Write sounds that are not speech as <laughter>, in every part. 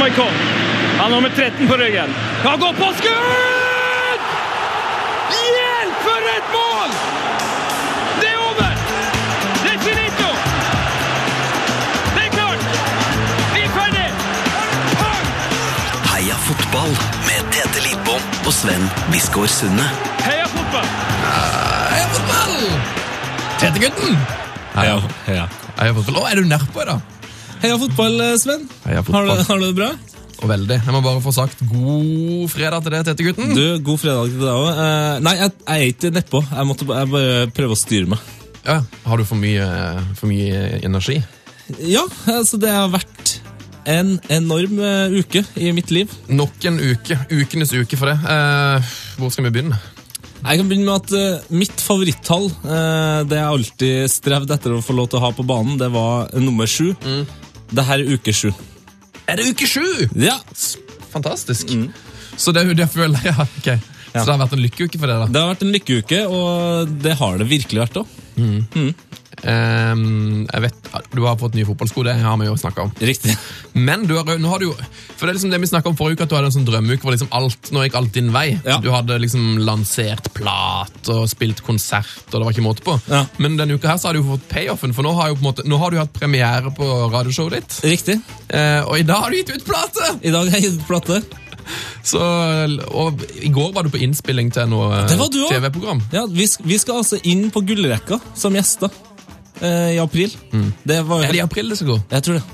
Maikon. Han har nummer 13 på ryggen. Kan gå på skudd! Hjelp, for et mål! Det er over! Det er finito! Det er klart! Vi er ferdig! Heia fotball med Tete Lidbom og Sven Biskår Sunde. Heia fotball! Heia fotball! Tete-gutten! Heia, heia. Heia fotball. Å, er du nedpå i dag? Heia fotball, eh, Sven. Heia Har du, fotball. har du det bra? Og veldig. Jeg må bare få sagt god fredag til deg, Tete-gutten. Du, God fredag til deg òg. nei, jeg, jeg er ikke nedpå. Jeg måtte jeg bare prøve å styre meg. Ja, har du for mye, for mye energi? Ja, altså det har vært en enorm uh, uke i mitt liv. Nok en uke. Ukenes uke for det. Uh, hvor skal vi begynne? Jeg kan begynne med at eh, mitt favorittall, eh, det jeg alltid strevde etter å få lov til å ha på banen, det var nummer sju. Det her er uke sju. Er det uke sju? Ja, Fantastisk. Så det er jo det jeg <laughs> ja, ok. Så det har vært en lykkeuke for deg, da? Det har vært en lykkeuke, og det har det virkelig vært òg. Ehm, jeg vet, Du har fått nye fotballsko, det har vi jo snakka om. Riktig. Men du har, nå har du jo For det er liksom det vi snakket om forrige uke, at du hadde en sånn drømmeuke hvor liksom alt, nå gikk alt din vei. Ja. Du hadde liksom lansert plat og spilt konsert, og det var ikke måte på. Ja. Men denne uka her så har du jo fått payoffen, for nå har, jo på en måte, nå har du hatt premiere på radioshowet ditt. Riktig. Uh, og i dag har du gitt ut plate! I dag har jeg gitt ut plate. Så, og i går var du på innspilling til noe. TV-program. Ja, vi, vi skal altså inn på gullrekka som gjester eh, i april. Det var Er det i april det skal gå? Jeg tror det.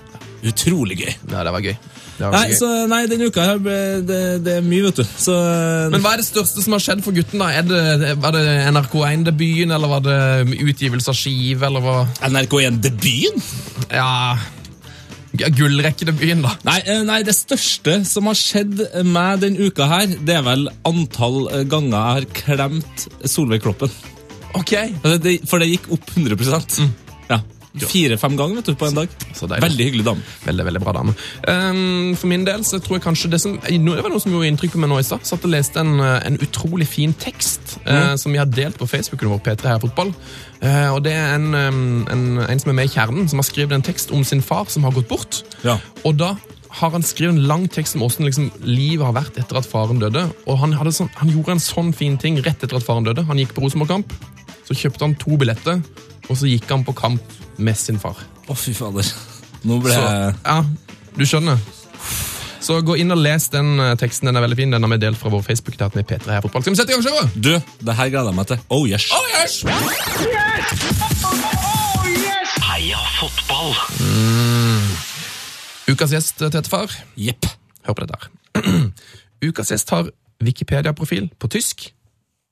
Utrolig gøy. Ja, det var gøy. Det var Nei, gøy. så, nei denne uka her, ble- det, det er mye, vet du. Så eh, Men hva er det største som har skjedd for gutten? da? Er det, var det NRK1-debuten, eller var det utgivelse av skive, eller hva? NRK1-debuten? Ja ja, Gullrekkedebuten, da. Nei, eh, nei, det største som har skjedd med denne uka her, det er vel antall eh, ganger jeg har klemt Solveig Kloppen. Ok. Altså, for det gikk opp 100 Ja. Fire-fem ganger vet du, på en dag. Veldig hyggelig dame. Veldig, veldig bra dame. Um, for min del så tror jeg kanskje det som Det var noe som gjorde inntrykk på meg nå i stad. Satt og leste en, eh, en utrolig fin tekst eh, som vi har delt på Facebooken vår, P3 her Fotball. Uh, og det er en, um, en, en som er med i Kjernen, som har skrevet en tekst om sin far som har gått bort. Ja. Og da har han skrevet en lang tekst om hvordan liksom, livet har vært etter at faren døde. Og han, sånn, han gjorde en sånn fin ting rett etter at faren døde. Han gikk på Rosenborg-kamp, så kjøpte han to billetter, og så gikk han på kamp med sin far. Å, fy fader. Nå ble jeg ja, du skjønner. Så gå inn og les den eh, teksten. Den er veldig fin. Den har vi delt fra vår Facebook. til med Petra er P3 her fotball. Skal vi sette i gang showet? Du, det her gleder jeg meg til. Oh yes. Oh, yes! yes! Oh, yes! Heia fotball! Ukas gjest, eh, Tetefar. Jepp. Hør på dette her. <clears throat> Ukas gjest har Wikipedia-profil på tysk,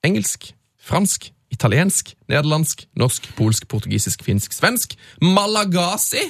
engelsk, fransk, italiensk, nederlandsk, norsk, polsk, portugisisk, finsk, svensk, malagasi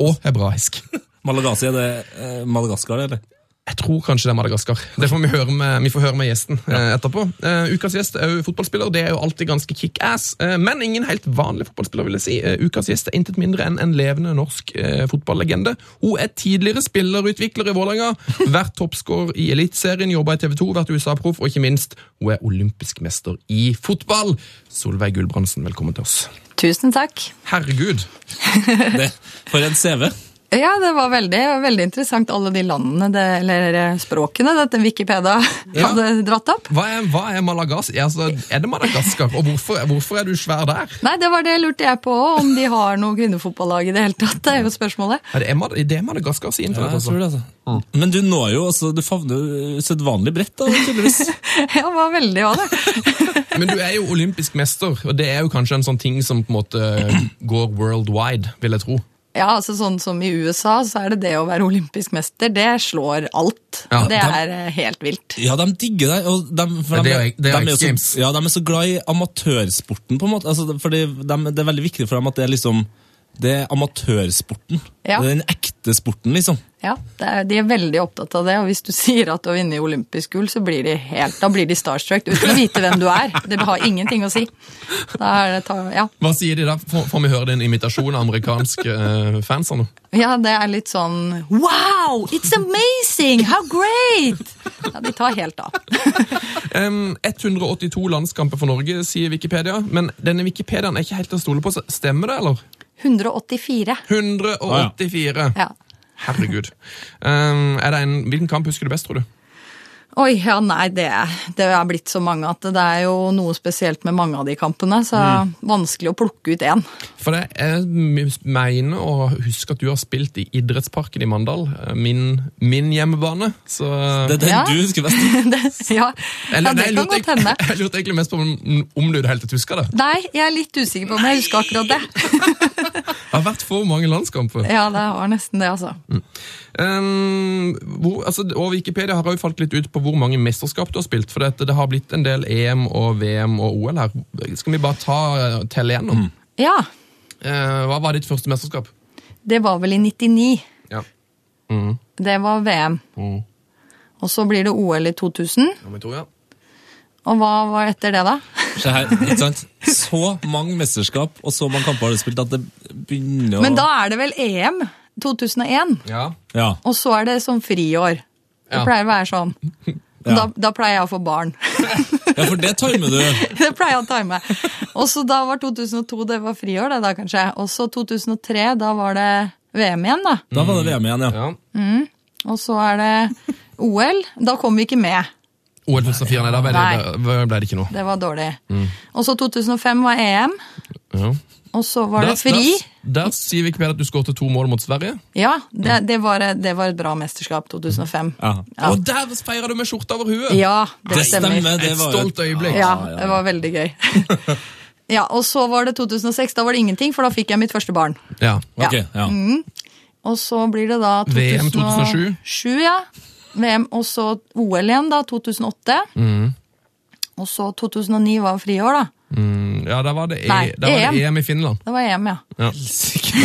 og hebraisk. <laughs> Malagasi, er det eh, Madagaskar, eller? Jeg tror kanskje det er Madagaskar. Det får vi, høre med, vi får høre med gjesten ja. etterpå. Eh, ukas gjest er jo fotballspiller. Det er jo alltid ganske kickass, uh, men ingen helt vanlig fotballspiller. vil jeg si. Eh, ukas gjest er intet mindre enn en levende norsk eh, fotballegende. Hun er tidligere spillerutvikler i Vålerenga, vært toppscorer i Eliteserien, jobba i TV 2, vært USA-proff, og ikke minst, hun er olympisk mester i fotball. Solveig Gulbrandsen, velkommen til oss. Tusen takk. Herregud. <laughs> Det, for en CV. Ja, det var veldig, veldig interessant alle de landene, det, eller eh, språkene, dette Wikipedia <laughs> Ja. hadde dratt opp. Hva er, hva er Malagasi? Altså, er det Madagaskar, og hvorfor, hvorfor er du svær der? Nei, det var det lurte jeg på, om de har noe kvinnefotballag i det hele tatt. Det er jo spørsmålet. Ja, det er, Mad- det er Madagaskar sin Ja, jeg tror altså. det, altså. Men du når jo, altså, du favner sedvanlig bredt, da, tydeligvis. <laughs> Ja, det var veldig òg, det. <laughs> Men du er jo olympisk mester, og det er jo kanskje en sånn ting som på en måte går worldwide, vil jeg tro. Ja, altså sånn som i USA, så er det det å være olympisk mester, det slår alt. Ja, det da- er eh, helt vilt. Ja, de digger det. Og de, for de, det er er de jo så, ja, de er så glad i amatørsporten, på en måte. Altså, fordi de, det er veldig viktig for dem at det er liksom Det er amatørsporten. Ja. Det er den ekte sporten, liksom. Ja, det er, De er veldig opptatt av det, og hvis du <laughs> sier at du har vunnet olympisk gull, så blir de helt, da blir de starstruck uten å vite hvem du er. Det har ingenting å si. Da er det ta, ja. Hva sier de da? Får, får vi høre din imitasjon av amerikanske uh, fans? nå? ja, det er litt sånn Wow! It's amazing! How great! Ja, De tar helt av. <laughs> Em, 182 landskamper for Norge, sier Wikipedia. Men denne Wikipediaen er ikke helt til å stole på. Stemmer det, eller? 184. 184. Ja. Herregud. Um, er det en, hvilken kamp husker du best, tror du? Oi, ja, nei, det, det er blitt så mange at det er jo noe spesielt med mange av de kampene, så er vanskelig å plukke ut én. For det, Jeg mener å huske at du har spilt i Idrettsparken i Mandal, eh, min, min hjemmebane. Så Det er den Ja. du husker best. <laughs> Det- ja, Eller, ja, det nei, kan godt hende. <laughs> Jeg, jeg lurte egentlig mest på om, om du i det hele tatt husker det. Nei, jeg er litt usikker på om jeg husker akkurat det. <laughs> Det har vært for mange landskamper. Ja, det var nesten det, altså. Um, hvor, altså, og Wikipedia har jo falt litt ut på hvor mange mesterskap du har spilt. For det, det har blitt en del EM og VM og OL her. Skal vi bare ta telle igjennom? Ja, Uh, hva var ditt første mesterskap? det var vel i 99. Ja. Mm. Det var VM. Mm. Og så blir det OL i 2000. Nummer to, ja. Og hva var etter det, da? Se her, ikke sant? Så mange mesterskap og så mange kamper har du spilt at det begynner å Men da er det vel EM 2001. ja. Ja. Og så er det sånn friår. Det Ja. pleier å være sånn. <laughs> Ja. Da, da pleier jeg å få barn. <laughs> ja, for det timer du. <laughs> det pleier jeg å time. Og så da var 2002 det var friår, det da kanskje. Og så 2003, da var det VM igjen, da. Da var det VM igjen, ja. ja. Og så er det OL. Da kom vi ikke med. OL 2004, nei, da ble det, ble det ikke noe. Det var dårlig. Og så 2005 var EM. Ja. Og så var det fri. Der, der sier Wikipedia at du skåret to mål mot Sverige. Ja, det, det, var, det var et bra mesterskap, 2005. Ja. Ja. Og der feira du med skjorta over huet! Ja, det Det stemmer. stemmer. Det Et var et stolt øyeblikk. Ja, det var veldig gøy. <laughs> Ja, Og så var det 2006. Da var det ingenting, for da fikk jeg mitt første barn. Ja. Ok, Ja. Mm. Og så blir det da 2007. VM 2007. ja. VM, og så OL igjen, da. 2008. Og så 2009 var friår, da. Mm, ja, da var det, e Nei, da var det EM. EM i Finland. Det var EM, ja. Ja.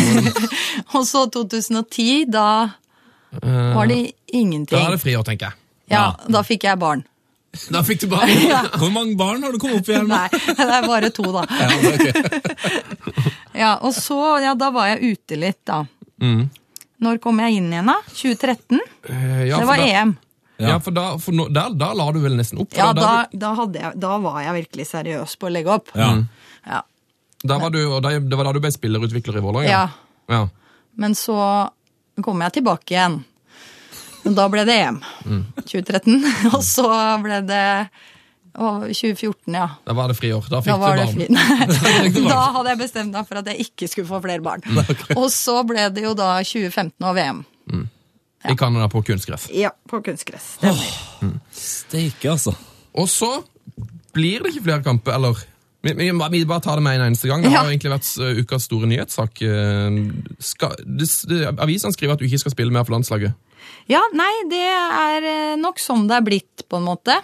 <laughs> Og så 2010, da var det Da ingenting. er det friår, tenker jeg. Ja, da fikk jeg barn. <laughs> Da fikk du bare <laughs> Hvor mange barn har du kommet opp i? Nei, det er bare to, da. Ja, Og så, ja, da var jeg ute litt, da. Mm. Når kom jeg inn igjen, da? 2013? Uh, ja, Det var da, EM. Ja, for, da, for no, der, da la du vel nesten opp? Ja, da, da, da, da, hadde jeg, da var jeg virkelig seriøs på å legge opp. Ja. Ja. da var du, og da, det var da du ble spillerutvikler i Vålerenga? ja. ja. Men så kom jeg tilbake igjen. Men da ble det EM. Mm. 2013. <laughs> Og så ble det og 2014, ja. Da var det friår. Da fikk Da du barn. fri. <laughs> Nei, <laughs> da hadde jeg bestemt meg for at jeg ikke skulle få flere barn. Og så ble det jo da 2015 og VM. I Canada på kunstgress. Ja, på kunstgress. Stemmer. Steike, altså. Og så blir det ikke flere kamper, eller? Vi, vi, vi bare tar det med en eneste gang. Det har jo egentlig vært uh, ukas store nyhetssak. Uh, avisene skriver at du ikke skal spille mer for landslaget. Ja, nei, det er eh, nok sånn det er blitt, på en måte.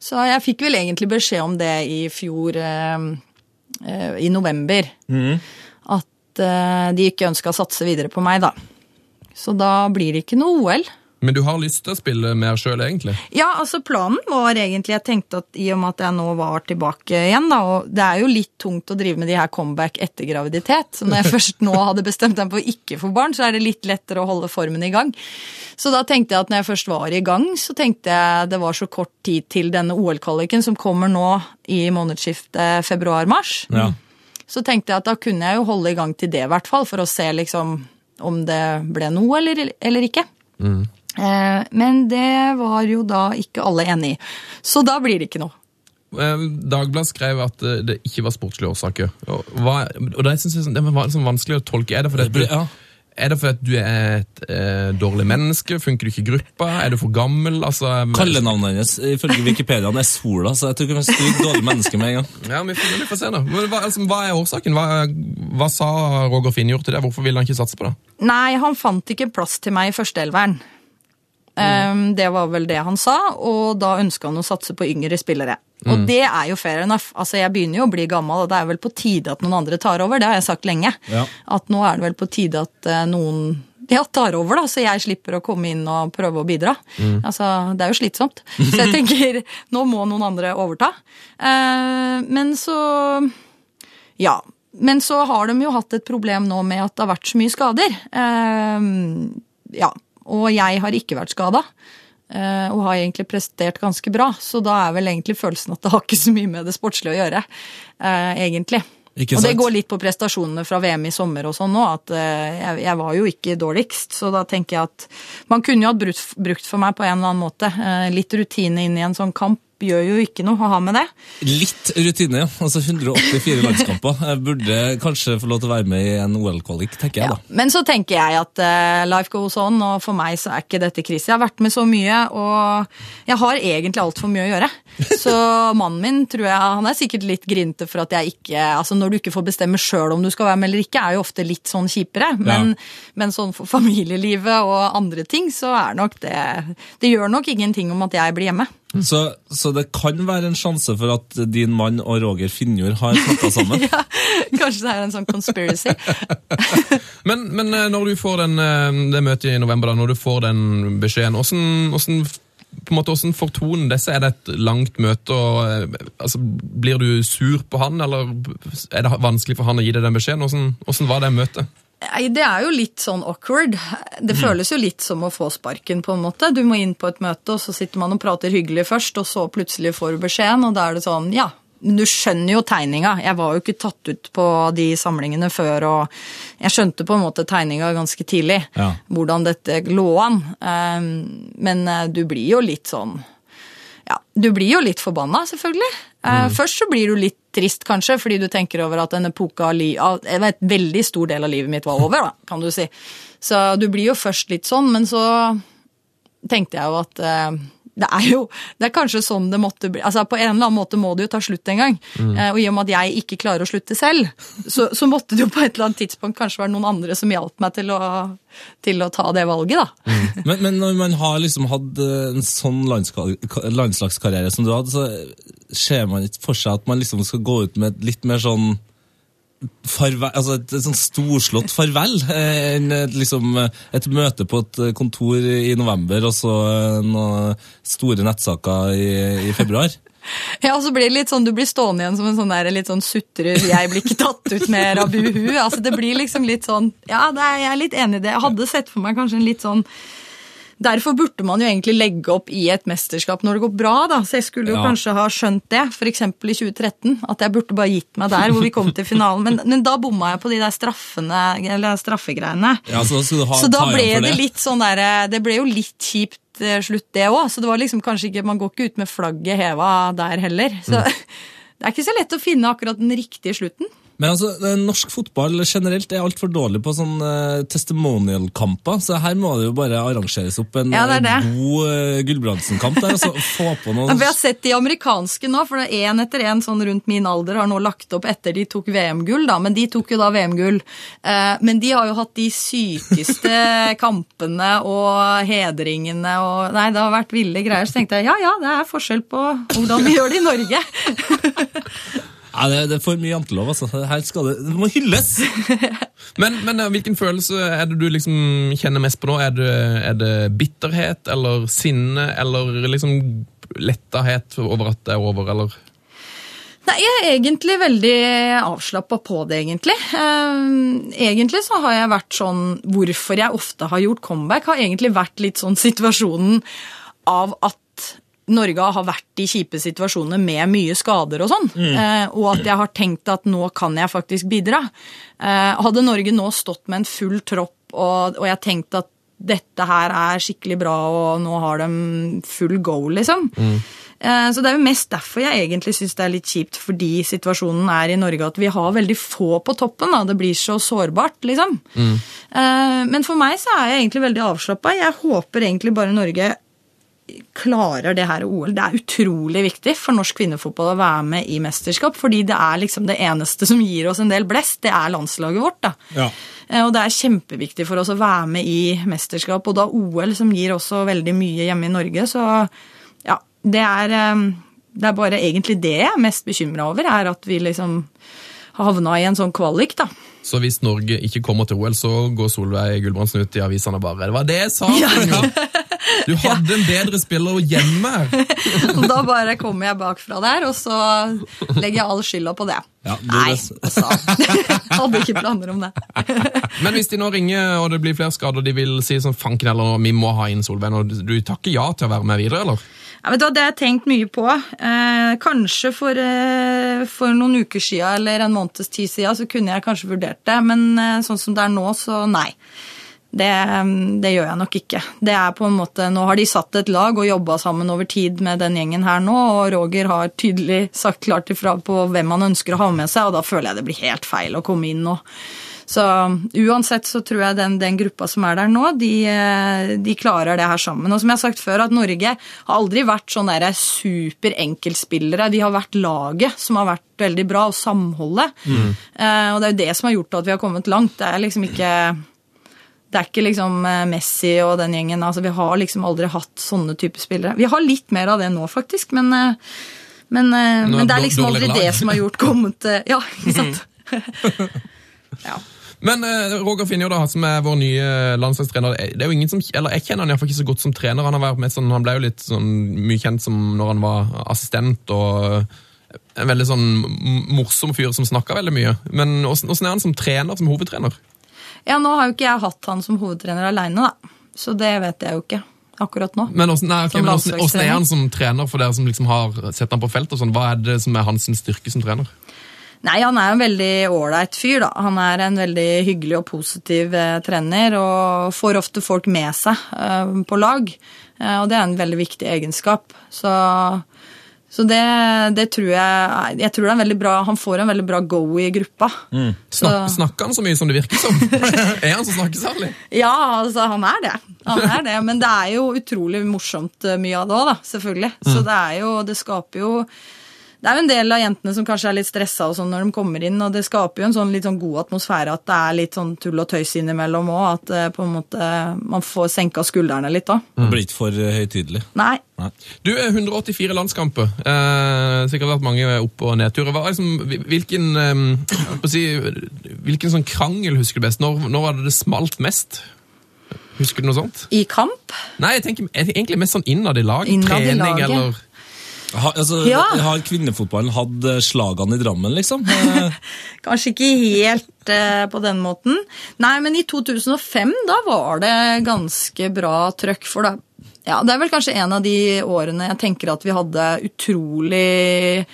Så jeg fikk vel egentlig beskjed om det i fjor, eh, eh, i november. At eh, de ikke ønska å satse videre på meg, da. Så da blir det ikke noe OL. Men du har lyst til å spille mer sjøl, egentlig? Ja, altså planen var egentlig Jeg tenkte at i og med at jeg nå var tilbake igjen, da, og det er jo litt tungt å drive med de her comeback etter graviditet, så når jeg <laughs> først nå hadde bestemt meg for å ikke få barn, så er det litt lettere å holde formen i gang. Så da tenkte jeg at når jeg først var i gang, så tenkte jeg det var så kort tid til denne OL-kvaliken som kommer nå i månedsskiftet februar-mars. Ja. Så tenkte jeg at da kunne jeg jo holde i gang til det, i hvert fall, for å se liksom om det ble noe eller, eller ikke. Mm. men det var jo da ikke alle enig i. Så da blir det ikke noe. Eh, Dagbladet skrev at eh, det ikke var sportslige årsaker. Og, hva, og det synes jeg sånn- det var liksom vanskelig å tolke. Er det fordi Ja. Er det fordi du er et eh, dårlig menneske? Funker du ikke i gruppa? Er du for gammel? Altså, Kallenavnet hennes ifølge Wikipedia er Sola, så jeg tror ikke hun er et dårlig menneske med en gang. Ja, vi får, vi får se da. Men hva, altså, hva er årsaken? Hva, hva sa Roger Finjord til det? Hvorfor ville han ikke satse på det? Nei, han fant ikke plass til meg i førsteelveren. Um, det var vel det han sa, og da ønska han å satse på yngre spillere. Og det er jo fair enough. Altså, Jeg begynner jo å bli gammel, og det er vel på tide at noen andre tar over. Det har jeg sagt lenge. Ja. At nå er det vel på tide at eh, noen ja, tar over, da, så jeg slipper å komme inn og prøve å bidra. Altså, Det er jo slitsomt. Så jeg tenker <laughs> nå må noen andre overta. Eh, men så Ja. Men så har de jo hatt et problem nå med at det har vært så mye skader. Eh, ja. Og jeg har ikke vært skada. eh, og har egentlig prestert ganske bra. Så da er vel egentlig følelsen at det har ikke så mye med det sportslige å gjøre. eh, egentlig. Og det går litt på prestasjonene fra VM i sommer og sånn nå, at eh, jeg, jeg var jo ikke dårligst. Så da tenker jeg at man kunne jo hatt brukt, brukt for meg på en eller annen måte. Litt rutine inn i en sånn kamp gjør jo ikke noe å ha med det. Litt rutine, ja. Altså 184 landskamper. Jeg burde kanskje få lov til å være med i en OL-kvalik, tenker jeg Ja. da. Men så tenker jeg at uh, life goes on, og for meg så er ikke dette krise. Jeg har vært med så mye, og jeg har egentlig altfor mye å gjøre. <laughs> Så mannen min tror jeg, han er sikkert litt grinte for at jeg ikke altså Når du ikke får bestemme sjøl om du skal være med eller ikke, er jo ofte litt sånn kjipere. Men, men sånn for familielivet og andre ting, så er nok det Det gjør nok ingenting om at jeg blir hjemme. Så, så det kan være en sjanse for at din mann og Roger Finjord har snakka sammen? <laughs> Ja, kanskje det er en sånn conspiracy. <laughs> Men, men eh, når du får den, eh, det møtet i november, da, når du får den beskjeden, hvordan, hvordan, på en måte, hvordan fortoner det seg? Er det et langt møte? og eh, altså, Blir du sur på han, eller er det vanskelig for han å gi deg den beskjeden? Hvordan, hvordan var det møtet? Det er jo litt sånn awkward. Det føles jo litt som å få sparken, på en måte. Du må inn på et møte, og så sitter man og prater hyggelig først, og så plutselig får du beskjeden, og da er det sånn, ja. Men du skjønner jo tegninga. Jeg var jo ikke tatt ut på de samlingene før, og jeg skjønte på en måte tegninga ganske tidlig. Ja. Hvordan dette lå an. Um, Men eh, du blir jo litt sånn ja, du blir jo litt forbanna, selvfølgelig. Mm. Først så blir du litt trist, kanskje, fordi du tenker over at en epoke av livet En veldig stor del av livet mitt var over, da, kan du si. Så du blir jo først litt sånn, men så tenkte jeg jo at eh, det er jo det er kanskje sånn det måtte bli. altså På en eller annen måte må det jo ta slutt en gang. Mm. og i og med at jeg ikke klarer å slutte selv, så, så måtte det jo på et eller annet tidspunkt kanskje være noen andre som hjalp meg til å, til å ta det valget, da. Men, men når man har liksom hatt eh, en sånn landslagskarriere som du hadde, så ser man ikke for seg at man liksom skal gå ut med et litt mer sånn farvel, altså et, et sånn storslått farvel eh, enn liksom, et møte på et kontor i november og så eh, noen store nettsaker i, i februar. <laughs> Ja, og så blir det litt sånn, Du blir stående igjen som en sånn der, litt sånn sutrer 'jeg blir ikke tatt ut med rabuhu'. altså Det blir liksom litt sånn Ja, er, jeg er litt enig i det. Jeg hadde sett for meg kanskje en litt sånn Derfor burde man jo egentlig legge opp i et mesterskap når det går bra. da, Så jeg skulle jo Ja. kanskje ha skjønt det, f.eks. i 2013. At jeg burde bare gitt meg der hvor vi kom til finalen. Men, men da bomma jeg på de der straffene, eller straffegreiene. Ja, så, du ha, Så da ble det det. litt sånn der, Det ble jo litt kjipt eh, slutt, det òg. Så det var liksom kanskje ikke Man går ikke ut med flagget heva der heller. Så <laughs> det er ikke så lett å finne akkurat den riktige slutten. Men altså, eh, norsk fotball generelt er altfor dårlig på sånn uh, testimonial-kamper, så her må det jo bare arrangeres opp en Ja, det det. eh, god uh, Gulbrandsen-kamp der, og så få på noe Ja, Vi har sett de amerikanske nå, for én etter én sånn rundt min alder har nå lagt opp etter de tok VM-gull, da. Men de tok jo da VM-gull. Uh, men de har jo hatt de sykeste <laughs> kampene og hedringene og Nei, det har vært ville greier. Så tenkte jeg ja ja, det er forskjell på hvordan vi gjør det i Norge. <laughs> Ja, det, det er for mye jantelov, altså. Her skal det, det må hylles! <laughs> Men, men eh, hvilken følelse er det du liksom kjenner mest på nå? Er det, er det bitterhet eller sinne eller liksom lettahet over at det er over, eller? Nei, jeg er egentlig veldig avslappa på det, egentlig. Eh, egentlig så har jeg vært sånn Hvorfor jeg ofte har gjort comeback, har egentlig vært litt sånn situasjonen av at Norge har vært i kjipe situasjoner med mye skader og sånn. mm. og at jeg har tenkt at nå kan jeg faktisk bidra. Eh, hadde Norge nå stått med en full tropp, og, og jeg tenkt at dette her er skikkelig bra, og nå har de full go, liksom. Mm. Så det er jo mest derfor jeg egentlig syns det er litt kjipt, fordi situasjonen er i Norge at vi har veldig få på toppen. da, Det blir så sårbart, liksom. Mm. Men for meg så er jeg egentlig veldig avslappa. Jeg håper egentlig bare Norge klarer det her OL. Det er utrolig viktig for norsk kvinnefotball å være med i mesterskap, fordi det er liksom det eneste som gir oss en del blest. Det er landslaget vårt, da. Ja. Eh, Og det er kjempeviktig for oss å være med i mesterskap, og da OL, som gir også veldig mye hjemme i Norge, så ja, det er, eh, det er bare egentlig det jeg er mest bekymra over, er at vi liksom har havna i en sånn kvalik, da. Så hvis Norge ikke kommer til OL, så går Solveig Gulbrandsen ut i avisene og bare Det var det jeg sa! Ja. <laughs> Du hadde en bedre spiller hjemme! <laughs> Og da bare kommer jeg bakfra der, og så legger jeg all skylda på det. Ja, det Nei, altså. <laughs> Hadde ikke planer om det. <laughs> Men hvis de nå ringer og det blir flere skader, de vil si sånn fanken eller vi må ha inn Solveig, og du takker ja til å være med videre, eller? Ja, vet du Det har jeg tenkt mye på. Eh, kanskje for eh, for noen uker siden eller en måneds tid siden, så kunne jeg kanskje vurdert det, men eh, sånn som det er nå, så nei. Det, det, gjør jeg nok ikke. Det er på en måte, Nå har de satt et lag og jobba sammen over tid med den gjengen her nå, og Roger har tydelig sagt klart ifra på hvem han ønsker å ha med seg, og da føler jeg det blir helt feil å komme inn nå. Så uansett så tror jeg den, den gruppa som er der nå, de, de, klarer det her sammen. Og som jeg har sagt før, at Norge har aldri vært sånn superenkeltspillere. De har vært laget som har vært veldig bra, og samholdet. Mm. Eh, og det er jo det som har gjort at vi har kommet langt. Det er liksom ikke det er ikke liksom eh, Messi og den gjengen. altså Vi har liksom aldri hatt sånne typer spillere. Vi har litt mer av det nå, faktisk, men, eh, men, eh, men det er liksom aldri det som har gjort kommet Ja, <laughs> ikke sant? <laughs> ja. Men Roger Finjo, da, som er vår nye landslagstrener, det er jo ingen som, eller jeg kjenner han iallfall ikke så godt som trener. Han har vært med sånn, han ble jo litt sånn mye kjent som når han var assistent. og En veldig sånn morsom fyr som snakka veldig mye. Men åssen er han som trener, som hovedtrener? Ja, nå har jo ikke jeg hatt han som hovedtrener aleine, da. Så det vet jeg jo ikke akkurat nå. Men åssen okay, er han som trener for dere som liksom har sett han på felt? og sånn? Hva er det som er hans styrke som trener? Nei, Han er en veldig ålreit fyr. da. Han er en veldig hyggelig og positiv eh, trener og får ofte folk med seg eh, på lag. Eh, og det er en veldig viktig egenskap. Så så det, det, tror jeg Jeg tror det er veldig bra, han får en veldig bra go i gruppa. Mm. Snak, snakker han så mye som det virker som? <laughs> er han så snakkesærlig? Ja, altså, han er det. Han er det. Men det er jo utrolig morsomt eh, mye av det òg, da. Selvfølgelig. Mm. Så det er jo Det skaper jo det er jo en del av jentene som kanskje er litt stressa sånn når de kommer inn, og det skaper jo en sånn litt sånn god atmosfære at det er litt sånn tull og tøys innimellom òg. At uh, på en måte man får senka skuldrene litt da. Det blir ikke for uh, høytidelig? Nei. Nei. Du er 184 landskamper. Eh, sikkert vært mange opp- og nedturer. Liksom, hvilken, eh, si, hvilken sånn krangel husker du best? Når, når var det det smalt mest? Husker du noe sånt? I kamp? Nei, jeg tenker egentlig mest sånn innad i lag. Innad trening i eller ha, altså, ja. Har kvinnefotballen hatt eh, slagene i Drammen, liksom? <laughs> Kanskje ikke helt eh, på den måten. Nei, men i 2005 da var det ganske bra trøkk for det. Ja, det er vel kanskje en av de årene jeg tenker at vi hadde utrolig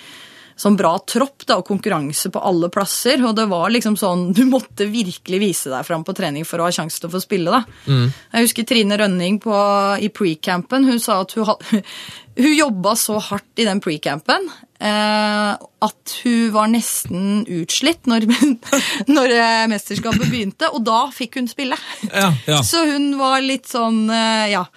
sånn bra tropp da, og konkurranse på alle plasser. Og det var liksom sånn, <laughs> Du måtte virkelig vise deg fram på trening for å ha sjanse til å få spille. da. Mm. Jeg husker Trine Rønning på, i pre-campen. Hun sa at hun, <laughs> hun jobba så hardt i den pre-campen eh, at hun var nesten utslitt når, <laughs> når eh, mesterskapet begynte, og da fikk hun spille. Ja, ja. Så hun var litt sånn eh, Ja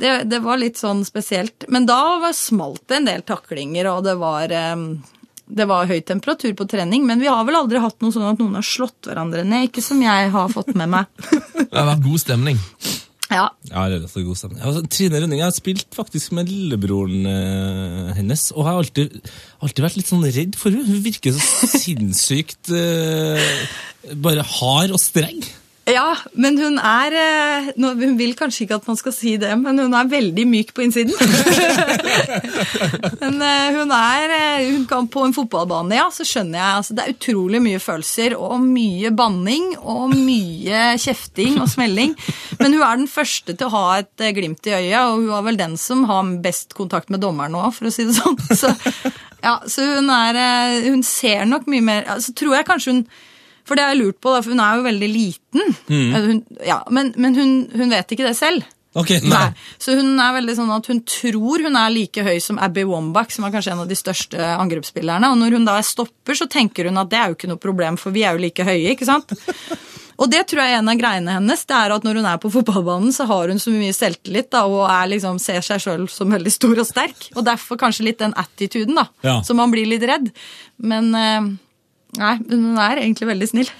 det, det, var litt sånn spesielt. Men da smalt det en del taklinger, og det var, det var høy temperatur på trening. Men vi har vel aldri hatt noe sånn at noen har slått hverandre ned. Ikke som jeg har fått med meg. <laughs> det har vært god stemning. Ja. ja relativt god stemning. Altså, Trine Rønning har spilt faktisk med lillebroren eh, hennes, og har alltid, alltid, vært litt sånn redd for henne. Hun virker så <laughs> sinnssykt eh, bare hard og streng. Ja, men hun er eh, Hun vil kanskje ikke at man skal si det, men hun er veldig myk på innsiden. <laughs> men eh, hun er eh, hun kan På en fotballbane, ja, så skjønner jeg altså, Det er utrolig mye følelser og mye banning og mye kjefting og smelling. Men hun er den første til å ha et glimt i øyet, og hun er vel den som har best kontakt med dommeren òg, for å si det sånn. Så, ja, så hun er Hun ser nok mye mer Så tror jeg kanskje hun for det har jeg lurt på, da, for hun er jo veldig liten. Mm. Hun, ja, men, men hun, hun, vet ikke det selv. Okay, nei. nei. Så hun er veldig sånn at hun tror hun er like høy som Abby Wambach, som er kanskje en av de største angrepsspillerne. Og når hun da stopper, så tenker hun at det er jo ikke noe problem, for vi er jo like høye. ikke sant? <laughs> Og det tror jeg er en av greiene hennes. det er at Når hun er på fotballbanen, så har hun så mye selvtillit da, og liksom, ser seg sjøl som veldig stor og sterk. Og derfor kanskje litt den attituden, da. Ja. Så man blir litt redd. Men eh, Nei, men hun er egentlig veldig snill.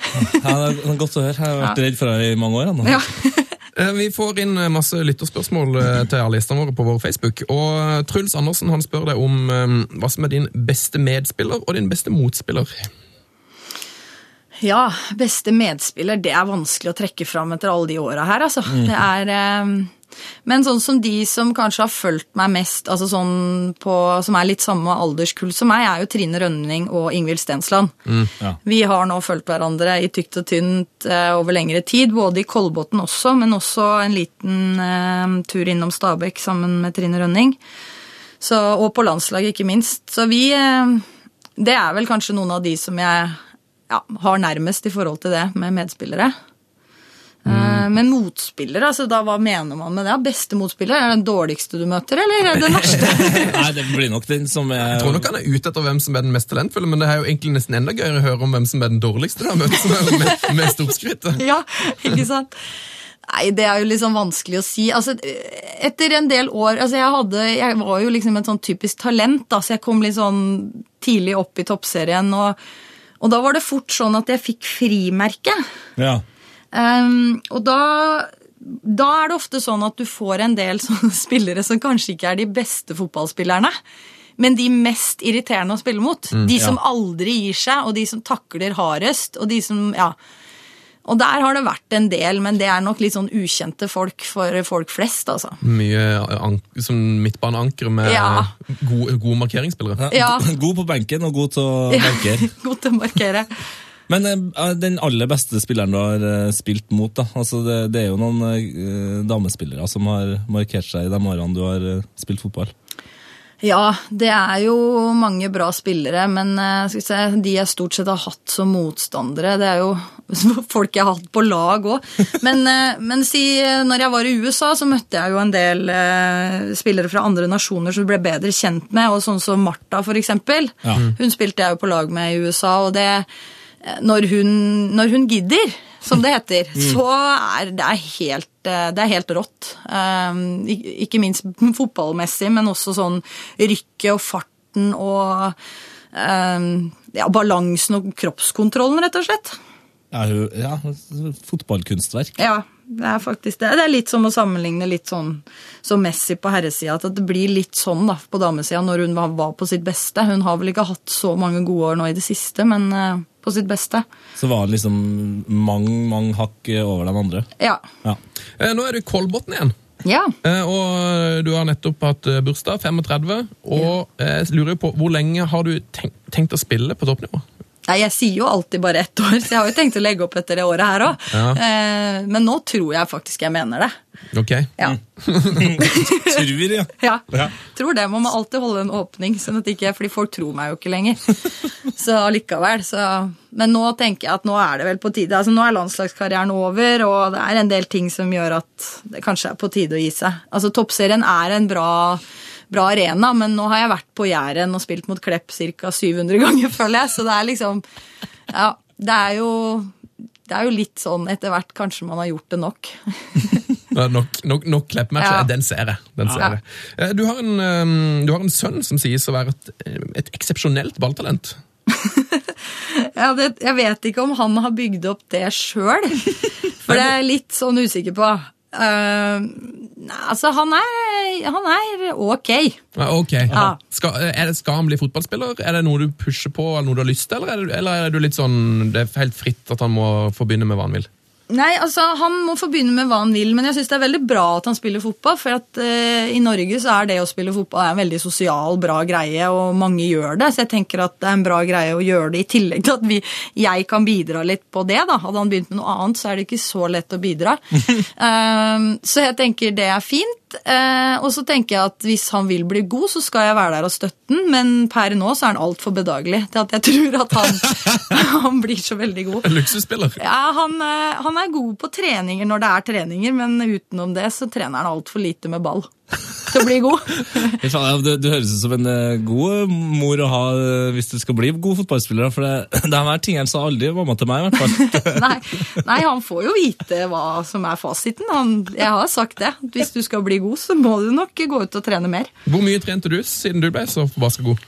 ja, det er Godt å høre. Jeg har vært redd for deg i mange år. Ja. <laughs> Eh, vi får inn eh, masse lytterspørsmål eh, til alle gjestene våre på vår Facebook. Og Truls Andersen han spør deg om hva som er din beste medspiller og din beste motspiller. Ja, beste medspiller, det er vanskelig å trekke fram etter alle de åra her, altså. Mm. Det er men sånn som de som kanskje har fulgt meg mest, altså sånn på, som er litt samme alderskull som meg, er jo Trine Rønning og Ingvild Stensland. Mm, ja. Vi har nå fulgt hverandre i tykt og tynt eh, over lengre tid, både i Kolbotn også, men også en liten eh, tur innom Stabekk sammen med Trine Rønning. Så, og på landslaget, ikke minst. Så vi, eh, Det er vel kanskje noen av de som jeg ja, har nærmest i forhold til det med medspillere. Eh, Men motspillere, altså da hva mener man med det? Beste motspiller? Er det den dårligste du møter, eller er det den verste? <laughs> Nei, det blir nok den som er Jeg tror nok han er ute etter hvem som er den mest talentfulle, men det er jo egentlig nesten enda gøyere å høre om hvem som er den dårligste. du har møtt. som er den mest, storskrittet. <laughs> ja, ikke sant? Nei, det er jo liksom vanskelig å si. Altså, etter en del år altså jeg, hadde, jeg var jo liksom et sånn typisk talent, da, så jeg kom litt sånn tidlig opp i toppserien. Og, og da var det fort sånn at jeg fikk frimerke. Ja. Ehm, og da, da er det ofte sånn at du får en del <laughs> sånne spillere som kanskje ikke er de beste fotballspillerne. Men de mest irriterende å spille mot. de som aldri gir seg, og de som takler hardest. Og de som, ja. Og der har det vært en del, men det er nok litt sånn ukjente folk for folk flest, altså. Mye an som midtbaneankere med Ja. gode, gode markeringsspillere. Ja. God på benken og god til å markere. <laughs> god til å markere. Men eh, den aller beste spilleren du har eh, spilt mot, da. Altså, det, det er jo noen eh, damespillere som har markert seg i de årene du har spilt fotball. Ja, det er jo mange bra spillere, men skal vi se, de jeg stort sett har hatt som motstandere, det er jo <laughs> folk jeg har hatt på lag òg. Men, men si, når jeg var i USA, så møtte jeg jo en del spillere fra andre nasjoner som du ble bedre kjent med, og sånn som Martha, for eksempel. Ja. Hun spilte jeg jo på lag med i USA, og det Når hun, når hun gidder, som det heter, så er det er helt, eh, det er helt rått. Um, ikke minst fotballmessig, men også sånn rykket og farten og um, ja, balansen og kroppskontrollen, rett og slett. Ja, ja, fotballkunstverk. Ja, det er faktisk det. Det er litt som å sammenligne litt sånn som Messi på herresida, at det blir litt sånn da, på damesida når hun var, var på sitt beste. Hun har vel ikke hatt så mange gode år nå i det siste, men eh, på sitt beste. Så var det liksom mange, mange hakk over de andre. Ja. Ja. Eh, Nå er du i Kolbotn igjen. Ja. Eh, Og du har nettopp hatt eh, bursdag, 35, og ja. jeg lurer på hvor lenge har du tenkt, tenkt å spille på toppnivå? Nei, Jeg sier jo alltid bare ett år, så jeg har jo tenkt å legge opp etter det året her òg. Ja. Eh, men nå tror jeg faktisk jeg mener det. Ok. Ja. <laughs> Tror, ja. ja. Ja. Tror det. Man må alltid holde en åpning, sånn at ikke, fordi folk tror meg jo ikke lenger. <laughs> Så allikevel. Så. Men nå tenker jeg at nå er det vel på tide. Altså Nå er landslagskarrieren over, og det er en del ting som gjør at det kanskje er på tide å gi seg. Altså Toppserien er en bra bra arena, men nå har jeg vært på Jæren og spilt mot Klepp ca. 700 ganger, <laughs> føler jeg. Så det er liksom Ja, det er jo det er jo litt sånn etter hvert kanskje man har gjort det nok. <laughs> Nok, nok, nok kleppmatcher. Ja. Den ser jeg. Den ser Ja. jeg. Eh, Du, har en, eh, du har en sønn som sies å være et, et eksepsjonelt balltalent. <laughs> Ja, det, jeg vet ikke om han har bygd opp det sjøl, for det er jeg litt sånn usikker på. Nei, altså, han er, han er ok. Ok. Ja. Skal, det, skal han bli fotballspiller? Er det noe du pusher på, eller noe du har lyst til? Eller er, det, eller er du litt sånn, det er helt fritt at han må få begynne med hva han vil? Nei, altså, Han må få begynne med hva han vil, men jeg synes det er veldig bra at han spiller fotball. For at eh, i Norge så er det å spille fotball en veldig sosial, bra greie, og mange gjør det. Så jeg tenker at det er en bra greie å gjøre det, i tillegg til at vi, jeg kan bidra litt på det. da. Hadde han begynt med noe annet, så er det ikke så lett å bidra. um, <laughs> så jeg tenker det er fint. Eh, og så tenker jeg at hvis han vil bli god, så skal jeg være der og støtte den, men per nå så er han altfor bedagelig til at jeg <laughs> tror at han, <laughs> han blir så veldig god. Luksusspiller? Ja, han, eh, han er god på treninger når det er treninger, men utenom det så trener han altfor lite med ball til å bli god. <laughs> Du, du høres ut som en eh, god mor å ha eh, hvis du skal bli god fotballspiller. For det, <laughs> det her tingene sa aldri mamma til meg, i hvert fall. <laughs> Nei, nei, han får jo vite hva som er fasiten. Han, jeg har sagt det. Hvis du skal bli god, så må du nok gå ut og trene mer. Hvor mye trente du siden du ble så forbaska god?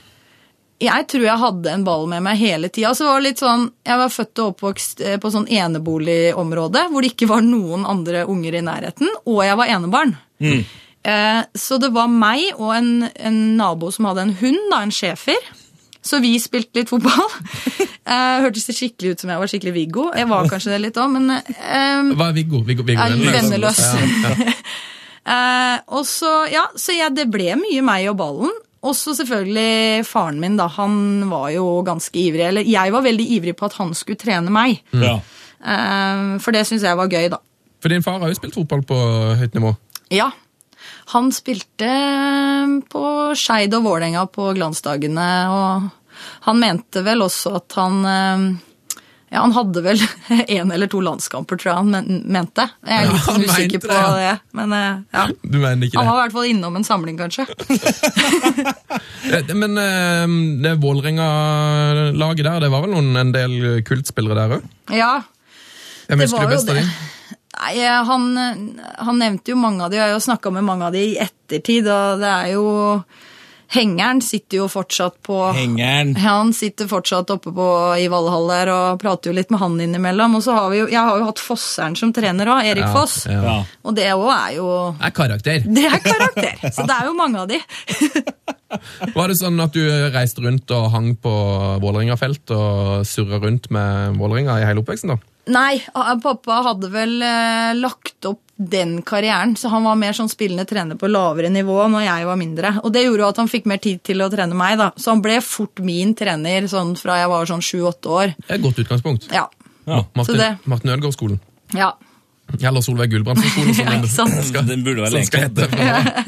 Jeg tror jeg hadde en ball med meg hele tida. Så var det litt sånn, jeg var født og oppvokst eh, på sånn eneboligområde hvor det ikke var noen andre unger i nærheten, og jeg var enebarn. Eh, så det var meg og en, en nabo som hadde en hund, da, en schæfer. Så vi spilte litt fotball. <laughs> Eh, hørtes det skikkelig ut som jeg var skikkelig Viggo. Jeg var kanskje det litt òg, men um, Hva er Viggo? Viggo, Viggo er venneløs. Ja, ja. <laughs> Eh, og så, ja, så ja, det ble mye meg og ballen. Og så selvfølgelig faren min, da. Han var jo ganske ivrig. Eller jeg var veldig ivrig på at han skulle trene meg. Ja. Eh, for det syns jeg var gøy, da. For din far har jo spilt fotball på høyt nivå. Ja. Han spilte på Skeid og Vålerenga på glansdagene. og han mente vel også at han eh, ja, Han hadde vel <laughs> én eller to landskamper, tror jeg han mente. Jeg er litt ja, usikker på det, ja. Men eh, ja. Du mener ikke Han var i hvert fall innom en samling, kanskje. <laughs> Eh, Men eh, det Vålerenga-laget der, det var vel noen, en del kultspillere der òg? Ja, Jeg Det husker var det jo av dem? Nei, eh, han, han nevnte jo mange av de, og jeg har jo snakka med mange av de i ettertid, og det er jo Hengeren sitter jo fortsatt på Hengeren. Han sitter fortsatt oppe på, i Valhall der og prater jo litt med han innimellom. Og så har vi jo, jeg har jo hatt Fosseren som trener òg, Erik Ja, Foss. ja. Ja. Og det òg er jo Det er karakter. Det er karakter. Så det er jo mange av de. <laughs> Var det sånn at du reiste rundt og hang på Vålerenga-felt og surra rundt med Vålerenga i hele oppveksten? da? Nei, pappa hadde vel eh, lagt opp den karrieren, så han var mer sånn spillende trener på lavere nivå når jeg var mindre. Og det gjorde jo at han fikk mer tid til å trene meg, da. Så han ble fort min trener sånn fra jeg var sånn sju-åtte år. Det er et godt utgangspunkt. Ja. Ja. Martin, det- Martin Ødegaard-skolen. Ja. Eller Solveig Gulbrandsen-skolen. som <laughs> Ja, den skal- Den burde vel Sånn skal egentlig hete ja.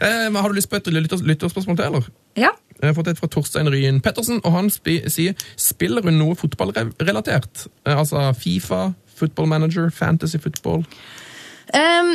Eh, men Har du lyst på et lytter, lytterspørsmål til, eller? ja. Jeg har fått et fra Torstein Ryen Pettersen, og han sier Spiller hun noe fotballrelatert? Eh, altså Fifa, Football Manager, Fantasy Football? Um,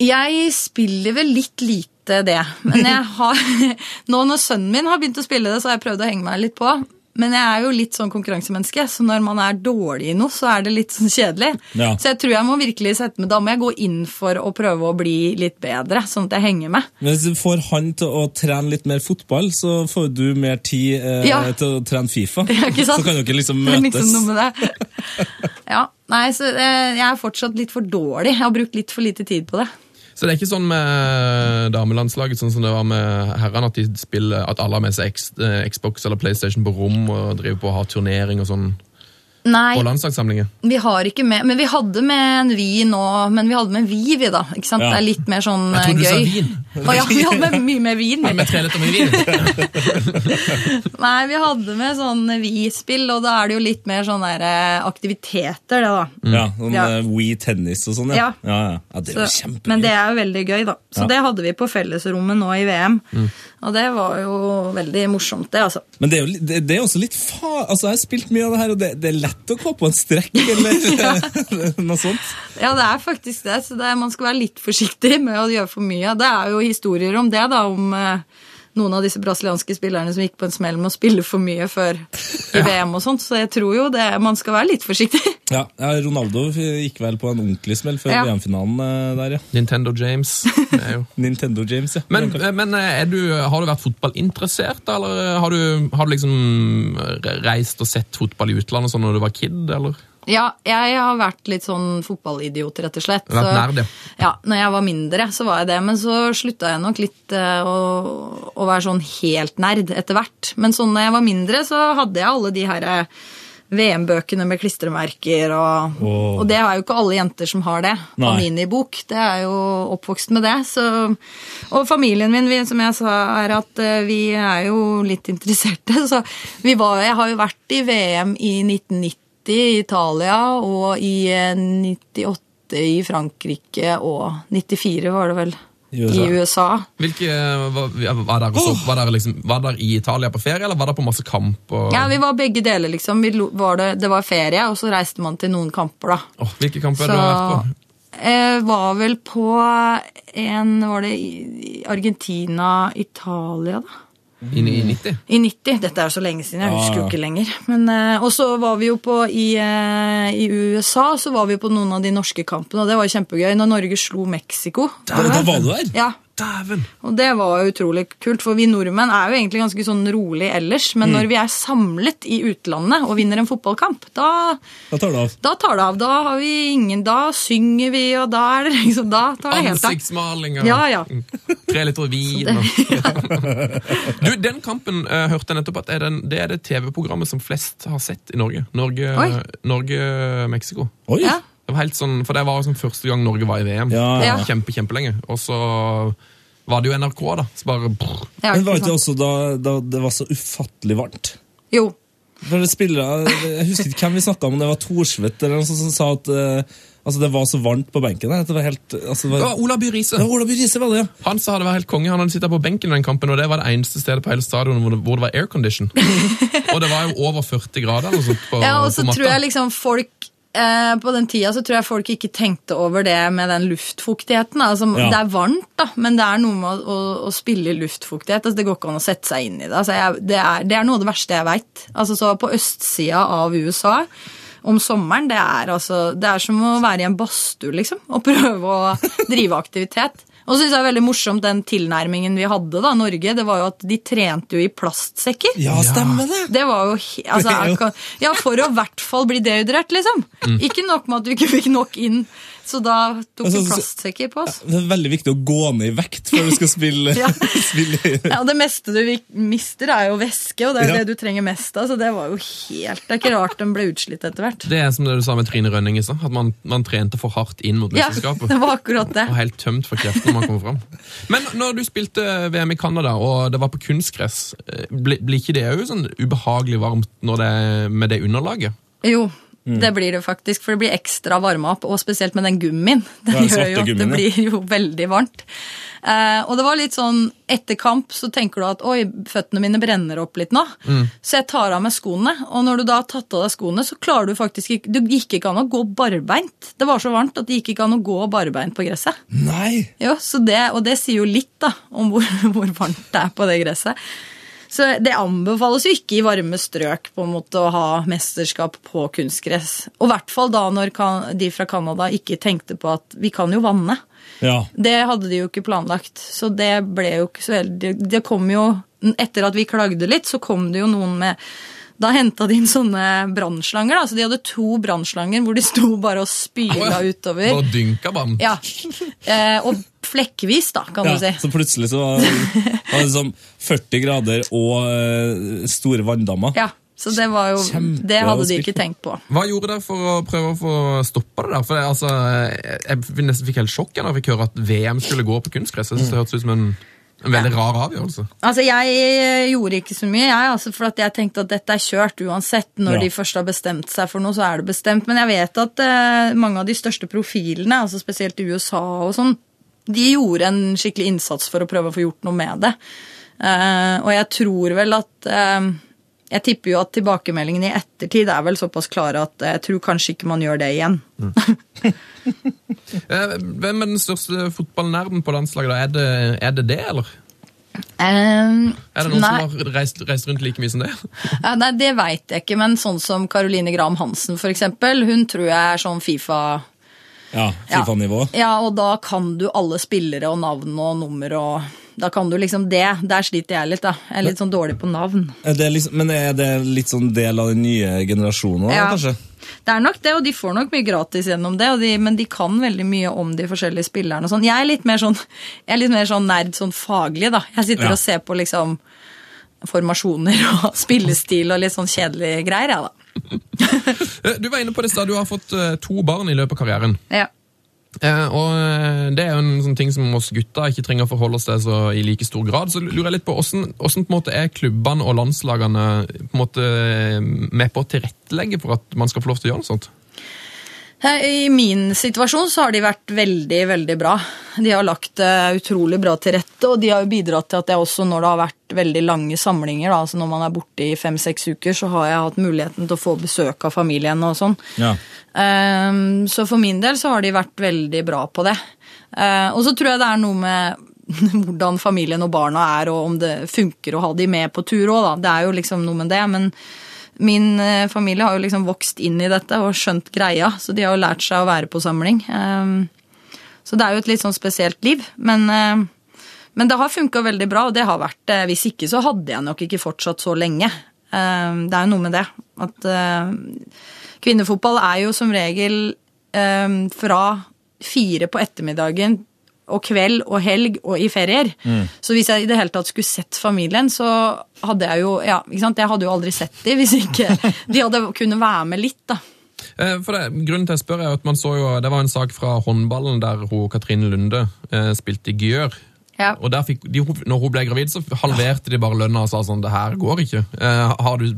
jeg spiller vel litt lite det. Men jeg har <laughs> Nå når sønnen min har begynt å spille det, så har jeg prøvd å henge meg litt på. Men jeg er jo litt sånn konkurransemenneske, så når man er dårlig i noe, så er det litt sånn kjedelig. Ja. Så jeg tror jeg må virkelig sette meg, da må jeg gå inn for å prøve å bli litt bedre, sånn at jeg henger med. Men hvis du får han til å trene litt mer fotball, så får du mer tid eh, Ja. til å trene Fifa. <laughs> Ja, ikke sant? Så kan dere liksom <laughs> Det er møtes. liksom noe med det. <laughs> Ja, nei, så eh, jeg er fortsatt litt for dårlig. Jeg har brukt litt for lite tid på det. Så det er ikke sånn med damelandslaget sånn som det var med herrene, at de spiller, at alle har med seg eh, Xbox eller PlayStation på rom og driver på og har turnering og sånn Nei, på landslagssamlinger. vi har ikke med Men vi hadde med en Vi nå, men vi hadde med Vi, vi, da. Ikke sant? Ja. Det er litt mer sånn gøy. Jeg trodde du eh, sa vin. Å ja, vi hadde med mye mer vin. vi. Med tre liter med vin. <laughs> Nei, vi hadde med sånn Vi-spill, og da er det jo litt mer sånn eh, aktiviteter, det, da. Ja, sånn Ja. eh, Wii tennis og sånn, ja. Ja. Ja, ja. ja det er jo kjempegøy. men det er jo veldig gøy, da. Så Ja. det hadde vi på fellesrommet nå i VM. Mm. Og det var jo veldig morsomt, det, altså. Men det er jo det, er også litt fa... Altså, Jeg har spilt mye av det her, og det, det er lett å gå på en strekk eller <laughs> <laughs> noe sånt. Ja, det er faktisk det. Så det man skal være litt forsiktig med å gjøre for mye. Det er jo historier om det, da, om eh, noen av disse brasilianske spillerne som gikk på en smell med å spille for mye før i VM og sånt. Så jeg tror jo det, man skal være litt forsiktig. Ja, ja, Ronaldo gikk vel på en ordentlig smell før Ja. VM-finalen eh, der, ja. Nintendo James. <laughs> Nintendo James, ja. Men, men er du, har du vært fotballinteressert, eller har du, har du liksom reist og sett fotball i utlandet sånn når du var kid, eller? Ja, jeg har vært litt sånn fotballidiot, rett og slett. Du har vært Så- nerd, ja. Ja, når jeg var mindre, så var jeg det. Men så slutta jeg nok litt eh, å, å være sånn helt nerd etter hvert. Men sånn når jeg var mindre, så hadde jeg alle de her eh, VM-bøkene med klistremerker og oh. Og det er jo ikke alle jenter som har det. Og Panini-bok. Det er jo oppvokst med det. Så, og familien min, vi, som jeg sa, er at eh, vi er jo litt interesserte. <laughs> Så vi var, jeg har jo vært i VM i 1990 i Italia og i eh, 98 i Frankrike og 94 var det vel I USA. i USA. Hvilke, var, var, der, også, var, der liksom, var der i Italia på ferie, eller var der på masse kamp? Og, Ja, vi var begge deler, liksom. Vi, var det, det var ferie, og så reiste man til noen kamper, da. Oh, hvilke kamper Så har du vært på? jeg var vel på en Var det Argentina, Italia, da? I, I 90? I 90. Dette er jo så lenge siden, jeg husker jo ikke lenger. Men, eh, og så var vi jo på i, eh, i USA, så var vi på noen av de norske kampene, og det var kjempegøy. Når Norge slo Mexico. Da, da var du der? Ja, Dæven! og det var utrolig kult, for vi nordmenn er jo egentlig ganske sånn rolig ellers, men når vi er samlet i utlandet og vinner en fotballkamp, da, Da tar det av. da tar det av. Da har vi ingen Da synger vi, og da er det liksom Da tar det helt av. Ansiktsmaling og Ja, ja. tre liter vin. Og. <laughs> <laughs> du, Den kampen uh, hørte jeg nettopp at er den, det er det TV-programmet som flest har sett i Norge. Oi. Norge-Mexico. Oi! Ja. Det var helt sånn, for det var sånn første gang Norge var i VM. Ja, ja. Kjempe, kjempelenge. Og så var det jo NRK, da. Så bare. Ja, Men var det ikke også da, da det var så ufattelig varmt? Jo. For det spillere, Jeg husker ikke hvem vi snakka om, det var Thorsvedt eller noe sånt som sa at, uh, Altså, Det var så varmt på benken. Det var helt... Altså, det var, Ja, Ola By Riise. ja, ja. Han sa det var helt konge. Han hadde sittet på benken i den kampen, og det var det eneste stedet på hele stadionet hvor det, hvor det var aircondition. <laughs> og det var jo over 40 grader eller sånt på, Ja, og så tror jeg liksom folk eh, På den tida så tror jeg folk ikke tenkte over det med den luftfuktigheten. Altså, Ja. Det er varmt, da, men det er noe med å, å, å spille luftfuktighet. Altså, det går ikke an å sette seg inn i det. Altså, jeg, det, er, det er noe av det verste jeg veit. Altså, så på østsida av USA om sommeren, det er, altså, det er som å være i en badstue, liksom. Og prøve å <laughs> drive aktivitet. Og så synes jeg det er veldig morsomt den tilnærmingen vi hadde, da, Norge. Det var jo at de trente jo i plastsekker. Ja, stemmer det! Det var jo altså, <laughs> Ja, for å i hvert fall bli dehydrert, liksom. Ikke nok med at du ikke fikk nok inn, så da tok Altså, du plastsekker på oss. Det er veldig viktig å gå ned i vekt før du skal spille. <laughs> Ja. <laughs> spille. Ja, Det meste du mister, er jo væske, og det er jo Ja. det du trenger mest av. Så det var jo helt Det er ikke rart den ble utslitt etter hvert. Det er som det du sa med Trine Rønning i stad, at man, man trente for hardt inn mot Ja, det var akkurat det. Og helt tømt for krefter når man kommer fram. Men når du spilte VM i Canada, og det var på kunstgress, eh, blir ikke det òg sånn ubehagelig varmt når det med det underlaget? Jo, det blir det faktisk, for det blir ekstra varma opp, og spesielt med den gummien. <laughs> Den den gjør jo at det gummien, blir jo veldig varmt. Eh, og det var litt sånn, etter kamp så tenker du at oi, føttene mine brenner opp litt nå. Så jeg tar av meg skoene, og når du da har tatt av deg skoene, så klarer du faktisk ikke Du gikk ikke an å gå barbeint. Det var så varmt at det gikk ikke an å gå barbeint på gresset. Nei! Jo, så det, og det sier jo litt da, om hvor, <laughs> hvor varmt det er på det gresset. Så det anbefales jo ikke i varme strøk på en måte å ha mesterskap på kunstgress. Og i hvert fall da når de fra Canada ikke tenkte på at vi kan jo vanne. Ja. Det hadde de jo ikke planlagt, så det ble jo ikke så veldig Det kom jo Etter at vi klagde litt, så kom det jo noen med Da henta de inn sånne brannslanger. så De hadde to brannslanger hvor de sto bare og spyla utover. Og dynka vann? Ja, eh, Og flekkvis, da, kan ja. du si. Så plutselig så var det <laughs> sånn 40 grader og eh, store vanndammer. Ja, Så det var jo Det hadde de ikke tenkt på. Hva gjorde dere for å prøve å få stoppa det der? For det, altså, jeg, jeg nesten fikk helt sjokk da jeg fikk høre at VM skulle gå på kunstgress. Jeg synes det hørtes ut som en, en veldig rar avgjørelse. Altså, Jeg gjorde ikke så mye, jeg, altså, for at jeg tenkte at dette er kjørt uansett. Når Ja. de først har bestemt seg for noe, så er det bestemt. Men jeg vet at eh, mange av de største profilene, altså spesielt i USA og sånn, de gjorde en skikkelig innsats for å prøve å få gjort noe med det. Eh, og jeg tror vel at eh, Jeg tipper jo at tilbakemeldingene i ettertid er vel såpass klare at jeg tror kanskje ikke man gjør det igjen. Mm. <laughs> Hvem er den største fotballnerden på landslaget? da? Er det, er det det, eller? Um, Er det noen nei. som har reist, reist rundt like mye som det? <laughs> Ja, nei, Det veit jeg ikke, men sånn som Caroline Graham Hansen, for eksempel, hun tror jeg er sånn Fifa Ja, Fifa-nivå. Ja, og da kan du alle spillere og navn og nummer og Da kan du liksom det. Der sliter jeg litt, da. Jeg er litt sånn dårlig på navn. Er det liksom, men er det litt sånn del av den nye generasjonen, Ja. kanskje? Det er nok det, og de får nok mye gratis gjennom det, og de, men de kan veldig mye om de forskjellige spillerne og sånn. Jeg er litt mer sånn, jeg er litt mer sånn nerd sånn faglig, da. Jeg sitter Ja. og ser på liksom formasjoner og <laughs> spillestil og litt sånn kjedelige greier, jeg, da. <laughs> Eh, Du var inne på det stedet, du har fått eh, to barn i løpet av karrieren. Ja. Eh, og eh, Det er jo en sånn ting som oss gutta ikke trenger å forholde oss til så i like stor grad. Så lurer jeg litt på Hvordan, hvordan på en måte er klubbene og landslagene på en måte eh, med på å tilrettelegge for at man skal få lov til å gjøre noe sånt? I min situasjon så har de vært veldig, veldig bra. De har lagt det utrolig bra til rette, og de har jo bidratt til at jeg også, når det har vært veldig lange samlinger, da, altså når man er borte i fem-seks uker, så har jeg hatt muligheten til å få besøk av familien og sånn. Ja. Um, så for min del så har de vært veldig bra på det. Uh, og så tror jeg det er noe med <laughs> hvordan familien og barna er, og om det funker å ha de med på tur òg, da. Det er jo liksom noe med det. Men min eh, familie har jo liksom vokst inn i dette og skjønt greia, så de har jo lært seg å være på samling. Ehm, så det er jo et litt sånn spesielt liv. Men, eh, men det har funka veldig bra, og det har vært eh, Hvis ikke så hadde jeg nok ikke fortsatt så lenge. Ehm, det er jo noe med det. At kvinnefotball er jo som regel eh, fra fire på ettermiddagen og kveld og helg og i ferier. Så hvis jeg i det hele tatt skulle sett familien, så hadde jeg jo ja, ikke sant? Jeg hadde jo aldri sett dem hvis ikke de hadde kunnet være med litt. da. Eh, For det, grunnen til jeg spør er at man så jo, Det var en sak fra håndballen der hun, Katrine Lunde eh, spilte i Gjør. Ja. Og der fikk, de, når hun ble gravid, så halverte de bare lønna og sa sånn Det her går ikke. Eh, har, du,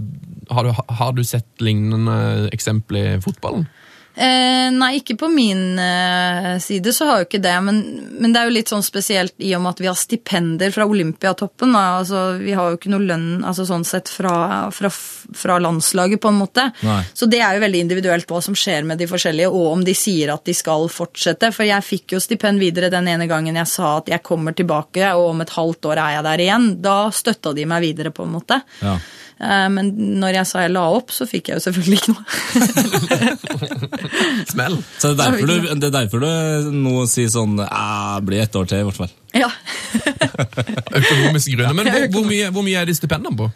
har, du, har du sett lignende eksempel i fotballen? Eh, nei, ikke på min eh, side så har jo ikke det, men, men det er jo litt sånn spesielt i og med at vi har stipender fra Olympiatoppen. Da. Altså, vi har jo ikke noe lønn altså, sånn sett fra, fra, fra landslaget, på en måte. Nei. Så det er jo veldig individuelt hva som skjer med de forskjellige, og om de sier at de skal fortsette. For jeg fikk jo stipend videre den ene gangen jeg sa at jeg kommer tilbake, og om et halvt år er jeg der igjen. Da støtta de meg videre, på en måte. Ja. Eh, Men når jeg sa jeg la opp, så fikk jeg jo selvfølgelig ikke noe. <laughs> Smell. Så det er derfor du, det er derfor du nå sier sånn Jeg blir ett år til, i hvert fall. ja. <laughs> Økonomiske grunner. Men hvor, hvor, mye, hvor mye er de stipendene på?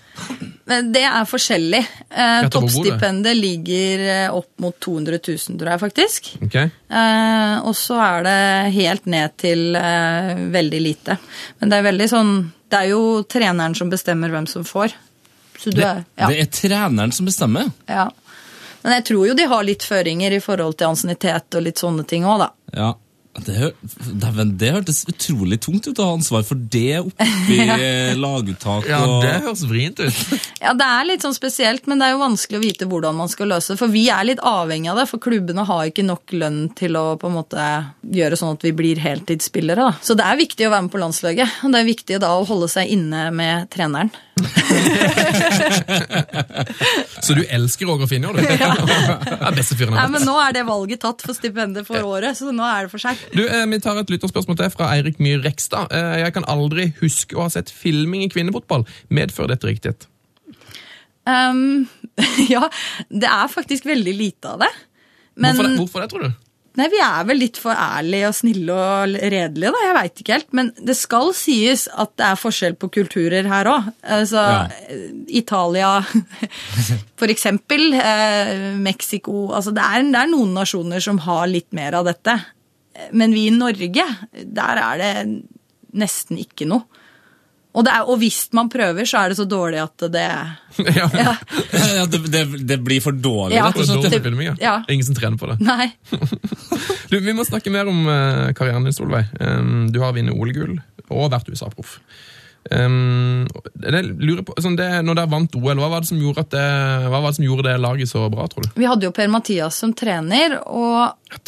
Det er forskjellig. Eh? Toppstipendet ligger eh, opp mot 200 000, tror jeg faktisk. Ok. Eh, og så er det helt ned til eh, veldig lite. Men det er veldig sånn Det er jo treneren som bestemmer hvem som får. Så du Det, er, ja, det er treneren som bestemmer. ja. Men jeg tror jo de har litt føringer i forhold til ansiennitet og litt sånne ting òg, da. Ja. Det, det hørtes utrolig tungt ut å ha ansvar for det oppi <laughs> laguttak. Ja, det høres vrient ut. <laughs> Ja, det er litt sånn spesielt, men det er jo vanskelig å vite hvordan man skal løse det. For vi er litt avhengig av det, for klubbene har ikke nok lønn til å på en måte gjøre sånn at vi blir heltidsspillere. Da. Så det er viktig å være med på landslaget, og det er viktig da å holde seg inne med treneren. <laughs> Så du elsker Roger Finjo, du? Ja. Beste fyren Nei, jeg men vet. nå er det valget tatt for stipendet for året, så nå er det for seint. Du, eh, Vi tar et lytterspørsmål til fra Eirik Myhr Rekstad. Eh, Jeg kan aldri huske å ha sett filming i kvinnefotball. Medfører dette riktighet? Um, <laughs> ja, det er faktisk veldig lite av det. Men Hvorfor, det, hvorfor det, tror du? Nei, vi er vel litt for ærlige og snille og redelige, da. Jeg veit ikke helt. Men det skal sies at det er forskjell på kulturer her òg. Altså, Ja. Italia, <laughs> for eksempel. Eh, Mexico. Altså, det er, det er noen nasjoner som har litt mer av dette. Men vi i Norge, der er det nesten ikke noe. Og, det er, og hvis man prøver, så er det så dårlig at det <laughs> Ja. Ja. Ja, det, det, det blir for dårlig, Ja. det, dårlig filming, ja. Ingen som trener på det. Nei. <laughs> Du, Vi må snakke mer om eh, karrieren din, Solveig. Du har vunnet OL-gull og vært USA-proff. Um, det, på, sånn det, når dere vant OL, hva var, det som gjorde at det, hva var det som gjorde det laget så bra, tror du? Vi hadde jo Per-Mathias som trener, og Ja.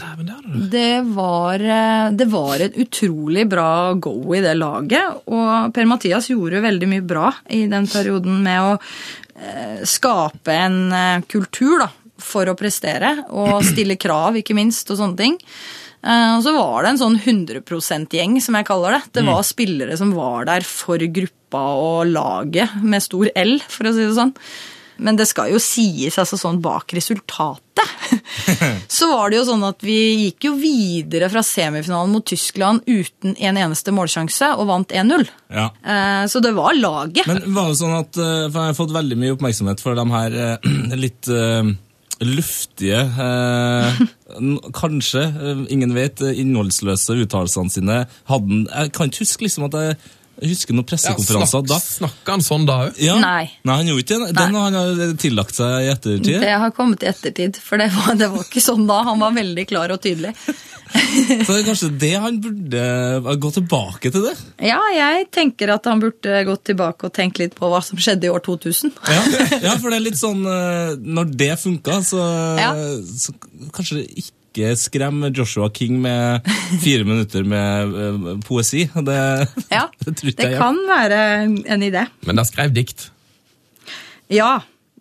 Det var, eh, det var et utrolig bra go i det laget, og Per-Mathias gjorde veldig mye bra i den perioden med å eh, skape en eh, kultur da, for å prestere, og stille krav, ikke minst, og sånne ting. Eh, og så var det en sånn 100 %-gjeng, som jeg kaller det. Det var spillere som var der for gruppa og laget, med stor L, for å si det sånn. Men det skal jo sies altså sånn bak resultatet. <laughs> Så var det jo sånn at vi gikk jo videre fra semifinalen mot Tyskland uten en eneste målsjanse og vant 1-0. Ja. Eh, Så det var laget. Men var det sånn at eh, For jeg har fått veldig mye oppmerksomhet for de her <clears throat> litt luftige eh, Kanskje, eh, ingen vet, innholdsløse uttalelsene sine. Hadde Jeg kan ikke huske liksom at jeg jeg husker noen pressekonferanser da. Snakka han sånn da òg? Ja. Nei. han gjorde ikke det. Den har han tillagt seg i ettertid. Det har kommet i ettertid, for det var, det var ikke sånn da. Han var veldig klar og tydelig. <laughs> Så det er kanskje det han burde gå tilbake til det. Ja, jeg tenker at han burde gått tilbake og tenkt litt på hva som skjedde i år 2000. Ja, ja for det er litt sånn eh, Når det funka, så, Ja. så kanskje ikke skrem Joshua King med fire minutter med eh, poesi. Det, <laughs> Ja, det det jeg. kan være en idé. Men dere skrev dikt. Ja,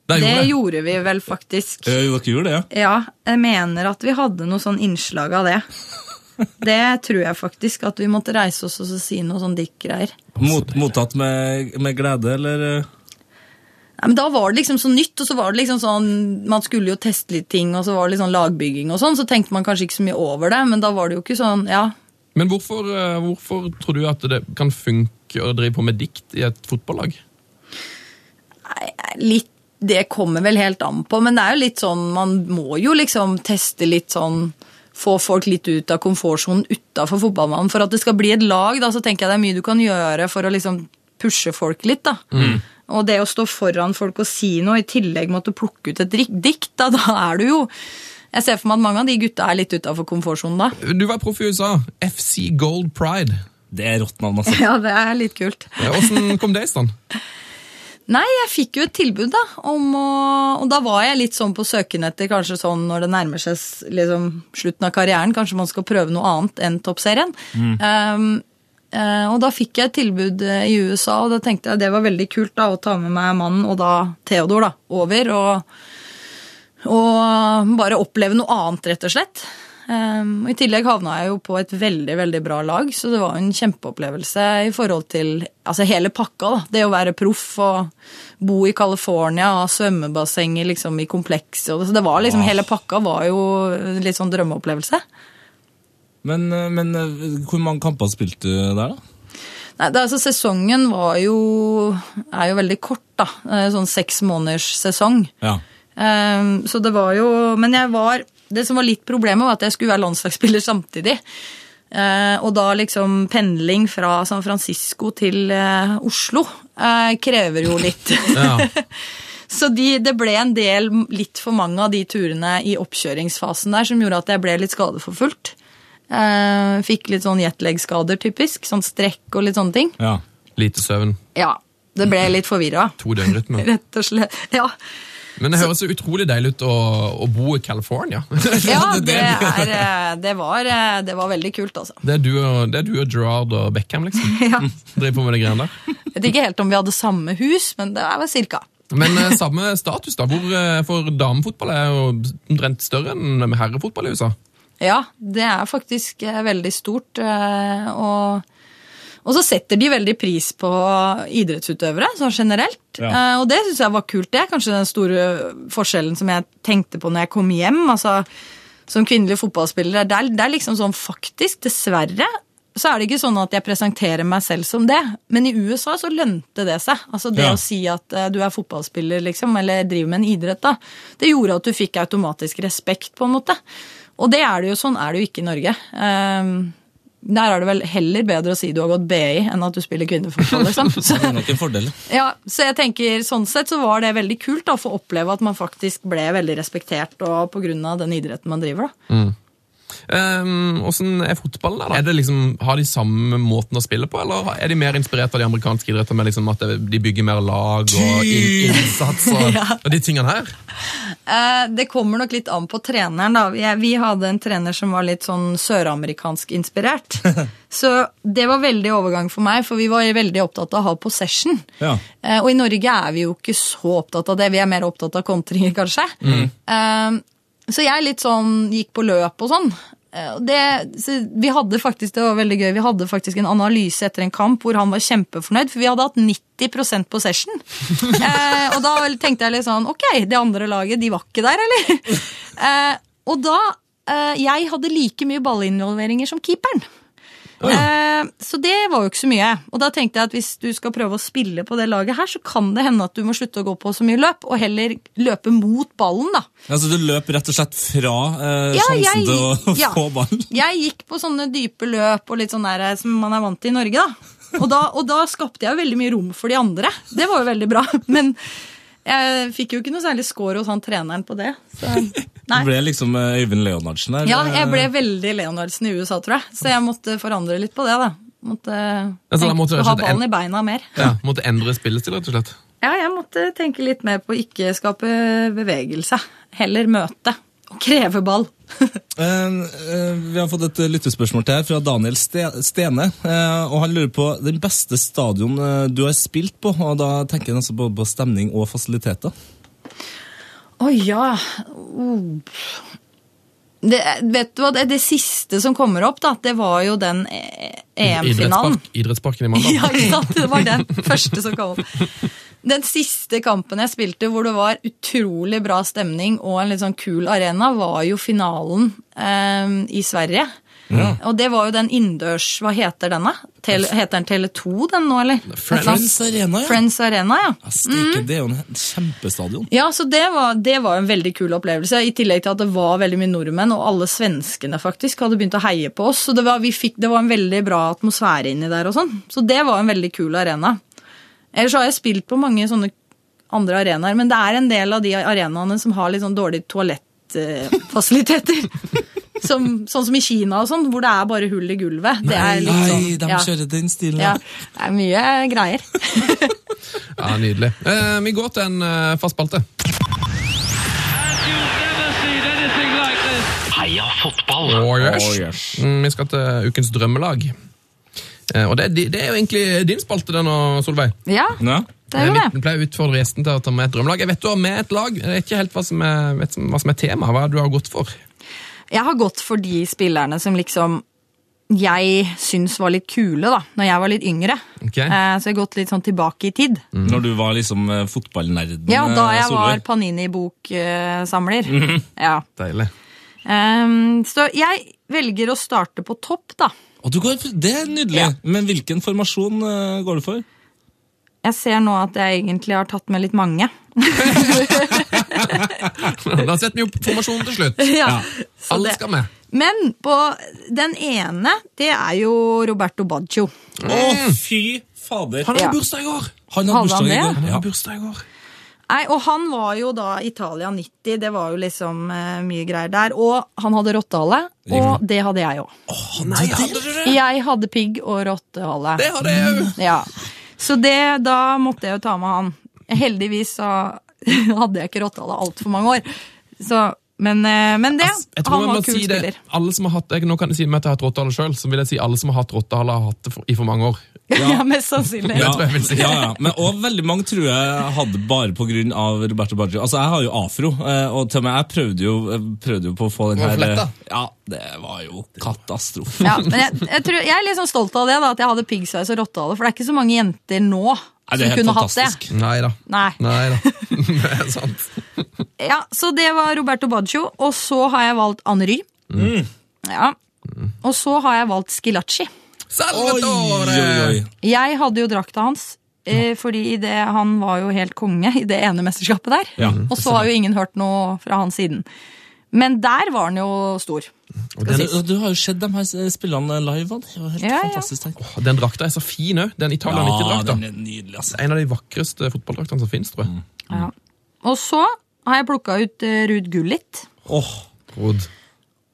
Det det gjorde det. gjorde vi vel faktisk. Jo, Dere gjorde det, ja? Ja, jeg mener at vi hadde noe sånn innslag av det. <laughs> Det tror jeg faktisk, at vi måtte reise oss og si noe sånn diktgreier. Mot, mottatt med, med glede, eller? Nei, men Da var det liksom så nytt, og så var det liksom sånn Man skulle jo teste litt ting, og så var det litt sånn lagbygging og sånn, så tenkte man kanskje ikke så mye over det, men da var det jo ikke sånn Ja, Men hvorfor, eh, hvorfor tror du at det kan funke å drive på med dikt i et fotballag? nei, litt Det kommer vel helt an på, men det er jo litt sånn Man må jo liksom teste litt sånn få folk litt ut av komfortsonen utafor fotballmannen. For at det skal bli et lag, da, så tenker jeg det er mye du kan gjøre for å liksom pushe folk litt. da. Og det å stå foran folk og si noe, i tillegg måtte plukke ut et dikt, da, da er du jo Jeg ser for meg at mange av de gutta er litt utafor komfortsonen da. Du var proff i USA. FC Gold Pride. Det er rått navn, altså. <laughs> Ja, det er litt kult. Åssen Hvordan kom det i stand? <laughs> Nei, jeg fikk jo et tilbud, da. Om å, og da var jeg litt sånn på søken etter kanskje sånn når det nærmer seg liksom, slutten av karrieren, kanskje man skal prøve noe annet enn toppserien. Um, eh, og da fikk jeg et tilbud eh, i USA, og da tenkte jeg det var veldig kult da, å ta med meg mannen og da Theodor da, over og, og bare oppleve noe annet, rett og slett. Um, og I tillegg havna jeg jo på et veldig veldig bra lag, så det var en kjempeopplevelse i forhold til altså hele pakka. da, Det å være proff og bo i California, ha svømmebassenger liksom i komplekset. Så det var liksom, Hele pakka var jo litt sånn drømmeopplevelse. Men, eh, men eh, hvor mange kamper spilte du der, da? Nei, det, altså Sesongen var jo, er jo veldig kort, da. Eh, Sånn seks måneders sesong. Ja. Um, så det var jo Men jeg var Det som var litt problemet, var at jeg skulle være landslagsspiller samtidig. Uh, og da liksom pendling fra San Francisco til uh, Oslo uh, krever jo litt. <laughs> <laughs> Så de, det ble en del, litt for mange av de turene i oppkjøringsfasen der som gjorde at jeg ble litt skadeforfulgt. Eh, fikk litt sånn jetlag-skader, typisk. Sånn strekk og litt sånne ting. ja. Lite søvn, Ja, det ble <laughs> litt forvirra. to døgnrytmer. <laughs> Rett og slett. Ja. Men det høres så utrolig deilig ut å, å bo i California. <laughs> Ja, det, det, er- er, eh, det, var, eh, det var veldig kult, altså. det, er du og, det er du og Gerard og Beckham, liksom. Ja. Driver på med de greiene der. Jeg vet ikke helt om vi hadde samme hus, men det vel cirka. Men samme status, da. Hvor, for damefotball er jo omtrent større enn herrefotball i USA. Ja, det er faktisk eh, veldig stort. eh, Og, og så setter de veldig pris på idrettsutøvere sånn generelt. Ja. Eh, Og det syns jeg var kult. Det er kanskje den store forskjellen som jeg tenkte på når jeg kom hjem. altså Som kvinnelig fotballspiller. Det er, det er liksom sånn faktisk, dessverre, så er det ikke sånn at jeg presenterer meg selv som det. Men i USA så lønte det seg. Altså Det Ja. å si at du er fotballspiller, liksom, eller driver med en idrett, da. Det gjorde at du fikk automatisk respekt, på en måte. Og det er det jo, sånn er det jo ikke i Norge. Ehm, der er det vel heller bedre å si du har gått BI enn at du spiller kvinnefotball, <laughs> liksom. Så, Det er nok en fordel. ja, så jeg tenker, sånn sett så var det veldig kult da, å få oppleve at man faktisk ble veldig respektert og på grunn av den idretten man driver. da. Um, Åssen er fotballen der, da? Er det liksom, Har de samme måten å spille på, eller er de mer inspirert av de amerikanske idrettene med liksom at de bygger mer lag og innsats og, <laughs> Ja. og de tingene her? Eh, det kommer nok litt an på treneren. da. Vi, vi hadde en trener som var litt sånn søramerikansk inspirert. <laughs> Så det var veldig overgang for meg, for vi var veldig opptatt av å ha possession. Ja. Eh, og i Norge er vi jo ikke så opptatt av det. Vi er mer opptatt av kontringer, kanskje. Mm. så jeg litt sånn gikk på løp og sånn. Eh, det, vi hadde faktisk, det var veldig gøy, vi hadde faktisk en analyse etter en kamp hvor han var kjempefornøyd, for vi hadde hatt 90% possession. <laughs> eh, og da tenkte jeg litt sånn, ok, det andre laget, de var ikke der, eller? <laughs> eh, og da, eh, jeg hadde like mye ballinvolveringer som keeperen. Eh, så det var jo ikke så mye. Og da tenkte jeg at hvis du skal prøve å spille på det laget her, så kan det hende at du må slutte å gå på så mye løp, og heller løpe mot ballen, da. Altså, du løp rett og slett fra eh, Ja, sjansen jeg- til å <laughs> ja. få ballen? Jeg gikk på sånne dype løp og litt sånn der som man er vant til i Norge, da. Og da, og da skapte jeg jo veldig mye rom for de andre. Det var jo veldig bra. <laughs> Men jeg fikk jo ikke noe særlig score hos han treneren på det. Så, <laughs> nei. Du ble liksom eh, Øyvind Leonardsen der? Ja, jeg ble eh, veldig Leonardsen i USA, tror jeg. Så jeg måtte forandre litt på det, da. Måtte, Altså, måtte ha ballen i beina mer. Ja, Måtte endre spillestil, rett og slett. Ja, jeg måtte tenke litt mer på å ikke skape bevegelse. Heller møte. Og kreve ball. <laughs> Eh, eh, vi har fått et eh, lyttespørsmål til her fra Daniel Stene. og Han lurer på den beste stadion du har spilt på. og Da tenker han altså både på stemning og fasiliteter. Å ja. Oh. Det, vet du hva, det, det siste som kommer opp, da, det var jo den EM-finalen. Idrettspark, idrettsparken i Mandal. <laughs> Ja, ikke sant? Det var den første som kom opp. Den siste kampen jeg spilte hvor det var utrolig bra stemning og en litt sånn kul arena, var jo finalen eh, i Sverige. Og det var jo den innendørs Hva heter den, da? Tele, heter den Tele2, den nå, eller? Friends. Arena, ja. Friends Arena, ja. Ja, steike, Det er jo en kjempestadion. Ja, så det var, det var en veldig kul opplevelse. I tillegg til at det var veldig mye nordmenn, og alle svenskene faktisk hadde begynt å heie på oss. Så det var, vi fikk, det var en veldig bra atmosfære inni der og sånn. Så det var en veldig kul arena. Ellers har jeg spilt på mange sånne andre arenaer, men det er en del av de arenaene som har litt sånn dårlige toalettfasiliteter. <laughs> som, sånn som i Kina og sånn, hvor det er bare hull i gulvet. Det er litt Nei, sånn, de ja. kjører den stilen. Ja, det er mye greier. <laughs> Ja, Nydelig. Eh, vi går til en eh, fast spalte. Heia fotball! Oh, yes. Oh, yes. Mm, vi skal til ukens drømmelag. Eh, og det, det er jo egentlig din spalte, denne, Solveig. Ja, Ja. det er jo Vi pleier å utfordre gjesten til å ta med et drømmelag. Jeg vet du har med et lag. Jeg vet ikke helt hva som er, vet hva som er tema. Hva er det du har gått for? Jeg har gått for de spillerne som liksom jeg syns var litt kule da når jeg var litt yngre. Ok. Eh, så jeg har gått litt sånn tilbake i tid. Når du var liksom eh, fotballnerden Ja, da jeg jeg var Panini-boksamler. <laughs> Ja. Deilig. Ehm, så jeg velger å starte på topp, da. Og du går, det er nydelig. Ja. Men hvilken formasjon uh, går du for? Jeg ser nå at jeg egentlig har tatt med litt mange. <laughs> Da setter vi opp formasjonen til slutt. <laughs> ja. ja. Alle det- skal med. Men på den ene, det er jo Roberto Baggio. Å, fy fader! Han har Ja. bursdag i år! Han Hadde hadde bursdag i går. Nei, og han var jo da Italia 90, det var jo liksom uh, mye greier der. Og han hadde rottehale, og det hadde jeg òg. Nei, hadde du det? Jeg hadde pigg og rottehale. Det hadde jeg jo. Ja. Så det, da måtte jeg jo ta med han. Heldigvis så <laughs> hadde jeg ikke rottehale altfor mange år. Så, men, eh, men det, Jeg tror han var kul si det. spiller. Alle som har hatt, jeg, nå kan jeg si meg at jeg har hatt rottehale sjøl, så vil jeg si alle som har hatt rottehale, har hatt det for, i for mange år. Ja, mest sannsynlig. Ja. ja, ja. Men og veldig mange tror jeg hadde bare av Roberto Baggio. Altså, jeg har jo afro, eh, og til og med jeg prøvde jo, prøvde jo på å få den her eh, Ja, det var jo katastrofe. Ja, men jeg, jeg, tror, jeg er litt sånn stolt av det, da, at jeg hadde piggsveis og rottehale. For det er ikke så mange jenter nå Nei, som det er helt hatt det. fantastisk. Nei da. Nei. Nei da. <laughs> <laughs> Det er sant. Ja, Så det var Roberto Baggio. Og så har jeg valgt Henry. Mm. Ja. Og så har jeg valgt Skilacci. Salvatore! oi, oi. Jeg hadde jo drakta hans. Eh, fordi det, han var jo helt konge i det ene mesterskapet der. Ja, og så har jo ingen hørt noe fra han siden. Men der var han jo stor. Og du, du har jo sett de her spillene live, det var helt Ja, fantastisk. ja. Oh, Den drakta er så fin òg. Den Italia Ja, 90-drakta. den er nydelig, altså. En av de vakreste fotballdraktene som fins, tror jeg. Ja. Og så har jeg plukka ut eh, Ruud Gullit. Åh, Rud.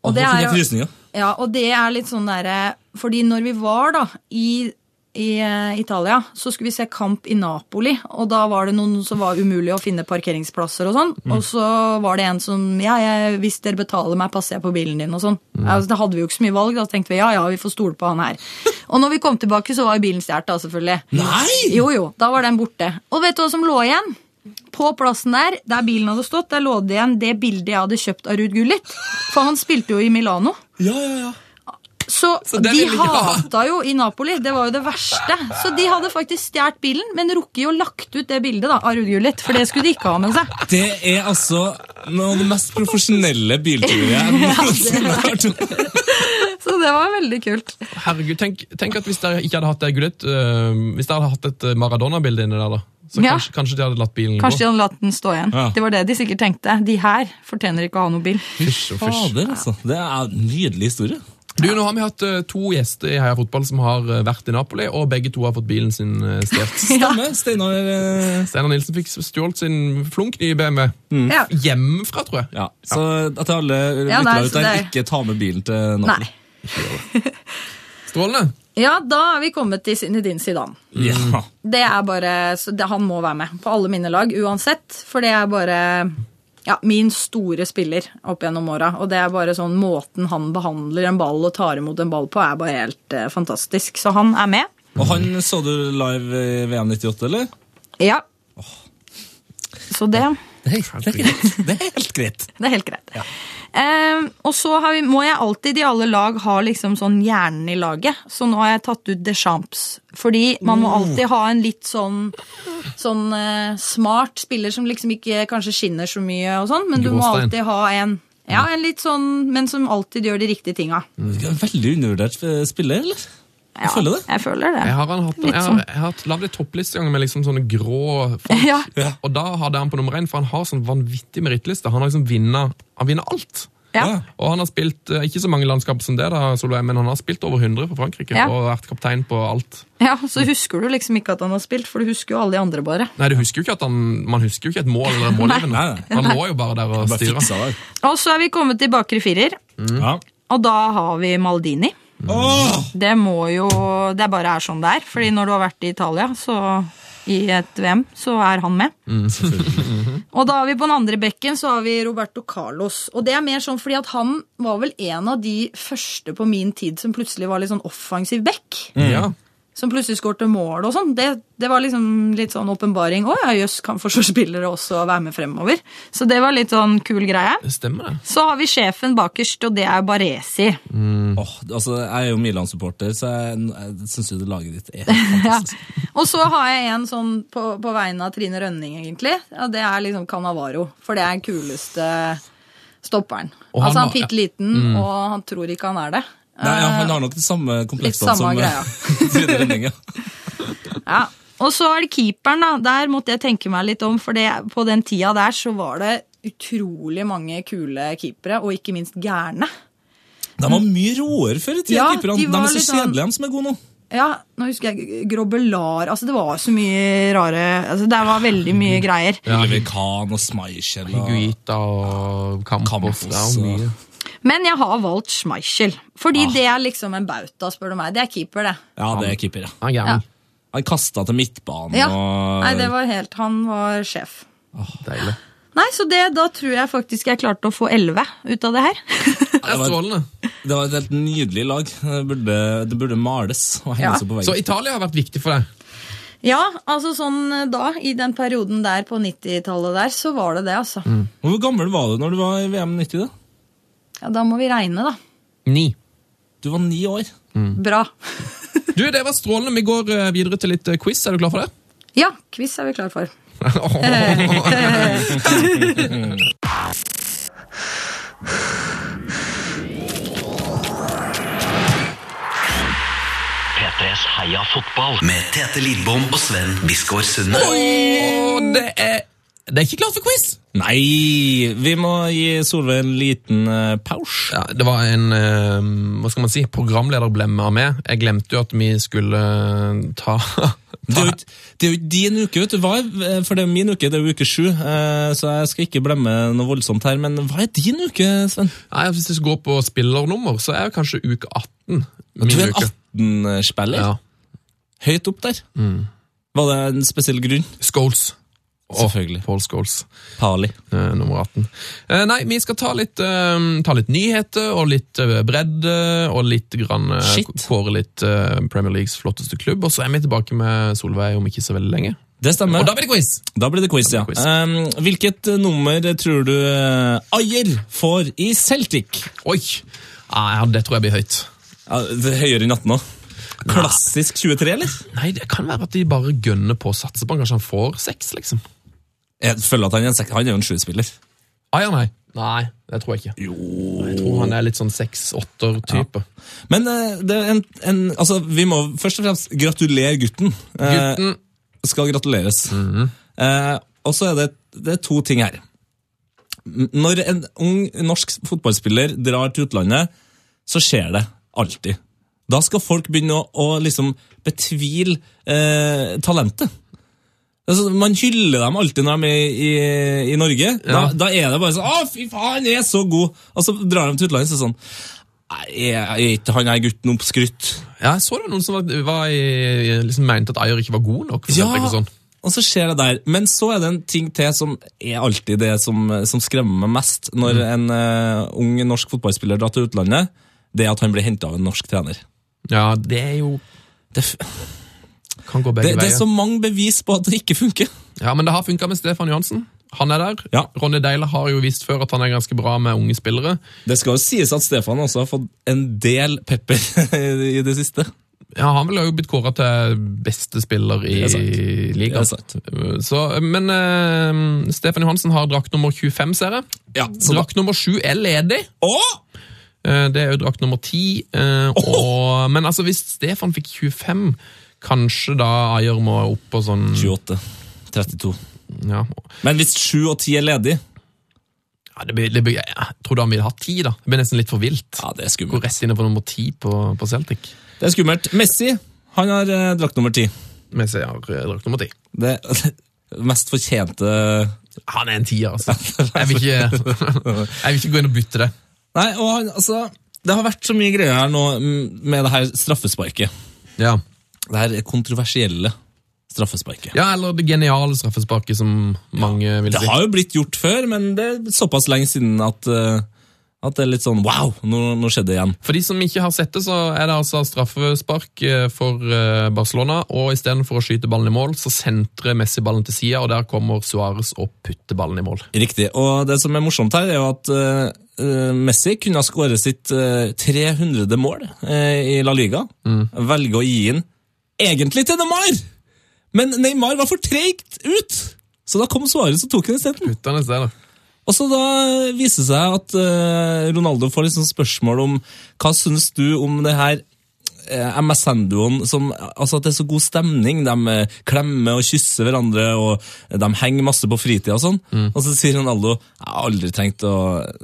Og det er er jo- Ja, og det er litt sånn derre Fordi når vi var da i, i eh, Italia, så skulle vi se kamp i Napoli. Og da var det noen som var umulig å finne parkeringsplasser og sånn. Og så var det en som Ja, jeg, hvis dere betaler meg, passer jeg på bilen din og sånn. Altså, da hadde vi jo ikke så mye valg. Da så tenkte vi ja, ja, vi får stole på han her. Og når vi kom tilbake, så var bilen stjålet, da, selvfølgelig. Nei! Jo, jo, da var den borte. Og vet du hva som lå igjen? På plassen der, der bilen hadde stått, der lå det igjen det bildet jeg hadde kjøpt av Ruud Gullit. For han spilte jo i Milano. Ja, ja, ja. Så, Så de ha. <laughs> hata jo i Napoli. Det var jo det verste. Så de hadde faktisk stjålet bilen, men rukket jo lagt ut det bildet da, av Ruud For det skulle de ikke ha med seg. Det er altså noe av det mest profesjonelle bilturet jeg <laughs> noensinne har hørt. Så det var veldig kult. Herregud, tenk, tenk at hvis dere ikke hadde hatt det gullet uh, Hvis dere hadde hatt et øh, Maradona-bilde inni der, da. Så Ja. kanskje, kanskje de hadde latt bilen Kanskje de hadde latt den stå igjen. Ja. Det var det de sikkert tenkte. De her fortjener ikke å ha noen bil. Fysj og fysj. Fader, altså. Det er en nydelig historie. Du, Nå har vi hatt øh, to gjester i Heia Fotball som har øh, vært i Napoli, og begge to har fått bilen sin øh, stjålet. <laughs> Stemmer. Steinar eh, Steinar Nilsen fikk stjålet sin flunk nye BMW. Ja. Hjemmefra, tror jeg. Ja, så til alle Ja, lyttere ut så der, det- ikke ta med bilen til Napoli. Nei. <laughs> Strålende. Ja, da er vi kommet til Zinedine Zidane. Ja. Det er bare, så det, Han må være med på alle mine lag uansett, for det er bare ja, min store spiller opp gjennom åra. Og det er bare sånn måten han behandler en ball og tar imot en ball på, er bare helt eh, fantastisk. Så han er med. Og han så du live i VM 98, eller? Ja. Så det, Det er, er greit. Det er helt greit. det er helt greit. Eh, og så har vi, må jeg alltid i alle lag ha liksom sånn hjernen i laget. Så nå har jeg tatt ut Deschamps. Fordi man må alltid ha en litt sånn, sånn eh, smart spiller som liksom ikke kanskje skinner så mye og sånn, men du må alltid ha en ja, en litt sånn, men som alltid gjør de riktige tinga. En veldig undervurdert spiller, eller? Ja, Jeg føler det. Jeg føler det. Jeg har, han hatt, jeg har, sånn. jeg har hatt- lagd en toppliste med liksom sånne grå folk. Ja. Og da hadde han på nummer én, for han har sånn vanvittig merittliste. Han har liksom vinner, han vinner alt. Ja. Og han har spilt eh, ikke så mange landskap som det, da, Solveig, men han har spilt over 100 for Frankrike Ja. og vært kaptein på alt. ja, Så husker du liksom ikke at han har spilt, for du husker jo alle de andre bare. Nei, du husker jo ikke at han, Man husker jo ikke et mål eller en målgivende. Han lå jo bare der og styra. Og så er vi kommet til bakre firer, Ja. og da har vi Maldini. Det må jo Det bare er sånn det er. Fordi når du har vært i Italia, så i et VM, så er han med. <laughs> og da har vi på den andre bekken så har vi Roberto Carlos. Og det er mer sånn fordi at han var vel en av de første på min tid som plutselig var litt sånn offensiv bekk. Ja. Som plutselig skårte mål og sånn. Det, det var liksom litt sånn åpenbaring. Å ja, jøss, kan forsvarsspillere også være med fremover? Så det var litt sånn kul greie. Det stemmer, det. Så har vi sjefen bakerst, og det er Baresi. Åh, altså, jeg er jo Milan-supporter, så jeg, jeg syns jo det laget ditt er <laughs> fantastisk. Ja. Og så har jeg en sånn på, på vegne av Trine Rønning, egentlig. Ja, det er liksom Canavaro. For det er den kuleste stopperen. Og han altså han er bitte liten, og han tror ikke han er det. Nei, ja, han har nok det samme kompleksene som greia. <laughs> Rønning. Ja. <laughs> Ja. Og så er det keeperen, da. Der måtte jeg tenke meg litt om, for det, på den tida der så var det utrolig mange kule keepere, og ikke minst gærne. De var mye råere før i tida, Ja, keeperne. de De, var er så sånn- kjedelige, de som er gode nå. Ja, nå husker jeg Grobbelar Altså, det var så mye rare altså, Det var veldig mye greier. Ja. Levikan og Smeichel og Guita og Campos. Campos, Det mye. Men jeg har valgt Schmeichel. Fordi det er liksom en bauta, spør du meg. Det er keeper, det. Ja, det er keeper, ja. Han ja. Han kasta til midtbanen Ja. og Nei, det var helt Han var sjef. Deilig. Nei, så det, da tror jeg faktisk jeg klarte å få 11 ut av det her. Det var. Det var et helt nydelig lag. Det burde, det burde males og Ja. henges opp på Så. Italia har vært viktig for deg? Ja, altså sånn da, i den perioden der på 90-tallet der, så var det det, altså. Hvor gammel var du når du var i VM 90? da? Ja, da må vi regne, da. Ni. Du var ni år. Bra. <laughs> Du, det var strålende. Vi går eh, videre til litt eh, quiz. Er du klar for det? Ja, quiz er vi klar for. <laughs> P3s Heia fotball med Tete Lidbom og Sven Biskår Sunde. Og det er Det er ikke klart for quiz! Nei, vi må gi Solveig en liten uh, pause. Ja, det var en uh, hva skal man si, programlederblemme av meg. Jeg glemte jo at vi skulle uh, ta, <laughs> Det er, jo ikke, din uke, vet du. Hva er, for det er min uke, det er jo uke sju. så jeg skal ikke blemme noe voldsomt her. Men hva er din uke, Sven? Nei, Hvis vi skal gå på spillernummer, så er det kanskje uke 18. Du er en 18-spiller. Ja. Høyt opp der. Var det en spesiell grunn? Scholes. Selvfølgelig. Paul Scholes. Pali. eh, nummer 18. Eh, nei, vi skal ta litt, eh, ta litt nyheter og litt eh, bredde og litt grann eh, kåre litt eh, Premier Leagues flotteste klubb. Og så er vi tilbake med Solveig om ikke så veldig lenge. Det stemmer. Og da blir det quiz! Da blir det quiz, ja. det quiz. Um, hvilket nummer tror du Ayer får i Celtic? Oi! Ah, ja, det tror jeg blir høyt. Ja, det er høyere enn 18 nå. Klassisk 23, eller? Nei, det kan være at de bare gønner på å satse på han. Kanskje han får seks, liksom. Jeg føler at han er en, sek- han er jo en sjuspiller. Ah, ja, nei. Nei, det tror jeg ikke. Jo. Jeg tror han er litt sånn seks-åtter-type. Men eh, det er en, en, altså, vi må først og fremst gratulere gutten. Eh, Gutten skal gratuleres. eh, og så er det, det er to ting her. Når en ung norsk fotballspiller drar til utlandet, så skjer det alltid. Da skal folk begynne å, å liksom betvile eh, talentet. Altså, man hyller dem alltid når de er i, i, i Norge. Da, Ja. da er det bare sånn 'Å, fy faen, han er så god!' Og så drar de til utlandet og så sånn er ikke han er gutten oppskrytt? Ja, jeg så det var noen som var, var i, liksom mente at Ayer ikke var god nok. Eksempel, sånn. og så skjer det der. Men så er det en ting til som er alltid det som, som skremmer meg mest når en uh, ung norsk fotballspiller drar til utlandet. Det er at han blir henta av en norsk trener. Ja, det er jo Det, Kan gå det, veier. det er så mange bevis på at det ikke funker. Ja, Men det har funka med Stefan Johansen. Han er der. Ja. Ronny Deile har jo visst før at han er ganske bra med unge spillere. Det skal jo sies at Stefan også har fått en del pepper <laughs> i det siste. Ja, Han ville jo blitt kåra til beste spiller i ligaen. Men uh, Stefan Johansen har drakt nummer 25, ser jeg. Ja, Drakt nummer 7 er ledig. Åh! Eh, Det er jo drakt nummer 10. Uh, og, men altså, hvis Stefan fikk 25, kanskje da Ayer må opp på sånn 28. 32. Ja, Men hvis 7 og 10 er ledig, ja det blir, det blir, Jeg tror han ville hatt 10, da. Det blir nesten litt for vilt. ja, det er Gå skummelt. rett inn på nummer 10 på, på Celtic. Det er skummelt. Messi han har eh, drakt nummer 10. Messi har eh, drakt nummer 10. Det <laughs> mest fortjente Han er en tier, altså. <laughs> Jeg vil ikke, <laughs> jeg vil ikke gå inn og bytte det. Nei, og han, altså Det har vært så mye greier her nå med det her straffesparket. Ja. Det her kontroversielle straffesparket. Ja, eller det geniale straffesparket, som mange vil si. Det har jo blitt gjort før, men det er såpass lenge siden at, eh, at det er litt sånn wow, nå, nå skjedde det igjen. For de som ikke har sett det, så er det altså straffespark eh, for eh, Barcelona, og istedenfor å skyte ballen i mål, så sentrer Messi ballen til sida, og der kommer Suárez og putter ballen i mål. Riktig. Og det som er morsomt her, er jo at Messi kunne ha skåret sitt eh, 300. mål i La Liga. Velge å gi inn egentlig til Neymar! Men Neymar var for treigt ut! Så da kom Suárez og tok den isteden. Og så da viser det seg at uh, Ronaldo får liksom spørsmål om hva synes du om det her uh, MSN-duoen som Altså at det er så god stemning. De uh, klemmer og kysser hverandre, og de henger masse på fritida og sånn. Og så sier Ronaldo Jeg har aldri trengt å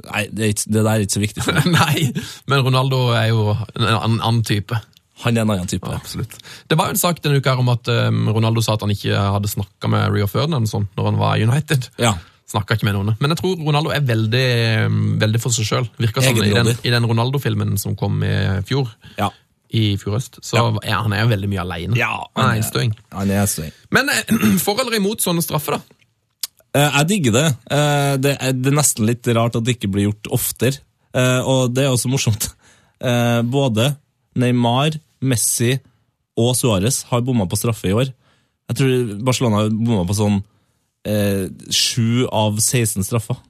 Nei, det, er ikke, det der er ikke så viktig for meg. <laughs> Nei, men Ronaldo er jo en annen type. Han er en annen type. Absolutt. Det var jo en sak denne uka her om at eh, Ronaldo sa at han ikke hadde snakka med Rio Ferdinand sånn, når han var i United. Ja. Snakka ikke med noen. Men jeg tror Ronaldo er veldig, eh, veldig for seg sjøl. Virka sånn i den, i den Ronaldo-filmen som kom i fjor. Ja. I fjor høst. Så er, han er jo veldig mye aleine. Ja, han er enstøing. Han er enstøing. Men eh, <clears throat> for eller imot sånne straffer, da? Eh, Jeg digger det. Eh, Det er, nesten litt rart at det ikke blir gjort oftere. Og det er også morsomt. Både Neymar, Messi og Suárez har bomma på straffe i år. Jeg tror Barcelona har bomma på sånn eh, av 16 straffer.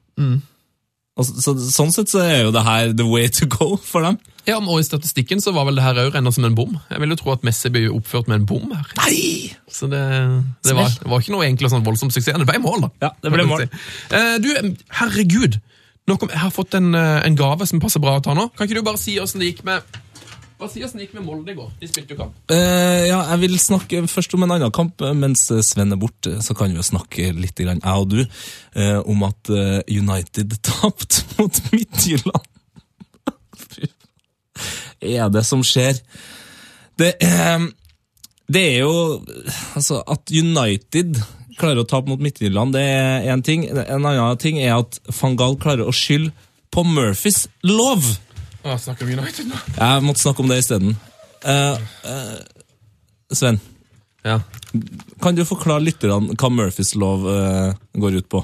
Og så, så, sånn sett så er jo det her the way to go for dem. Ja, og I statistikken så var vel det her òg regna som en bom. Jeg vil jo tro at Messi ble oppført med en bom her. Nei! Så det, det, var, det var ikke noe egentlig sånn voldsom suksess. Det ble mål, da. Ja, det ble mål. si. Eh, Du, herregud! Nå kom, jeg har fått en, eh, en gave som passer bra å ta nå. Kan ikke du bare si åssen det gikk med Det gikk med Molde i går? De spilte jo kamp. Eh, ja, jeg vil snakke først om en annen kamp. Mens Sven er borte, så kan vi jo snakke litt, jeg og du, eh, om at eh, United <laughs> tapte mot Midtjylland. Er det som skjer? Det, eh, det er jo Altså, at United klarer å tape mot Midtjylland, det er én ting. En annen ting er at van Gaal klarer å skylde på Murphys lov. Å, snakker vi United nå? Jeg måtte snakke om det isteden. Uh, Sven, Ja. kan du forklare lytterne hva Murphys lov uh, går ut på?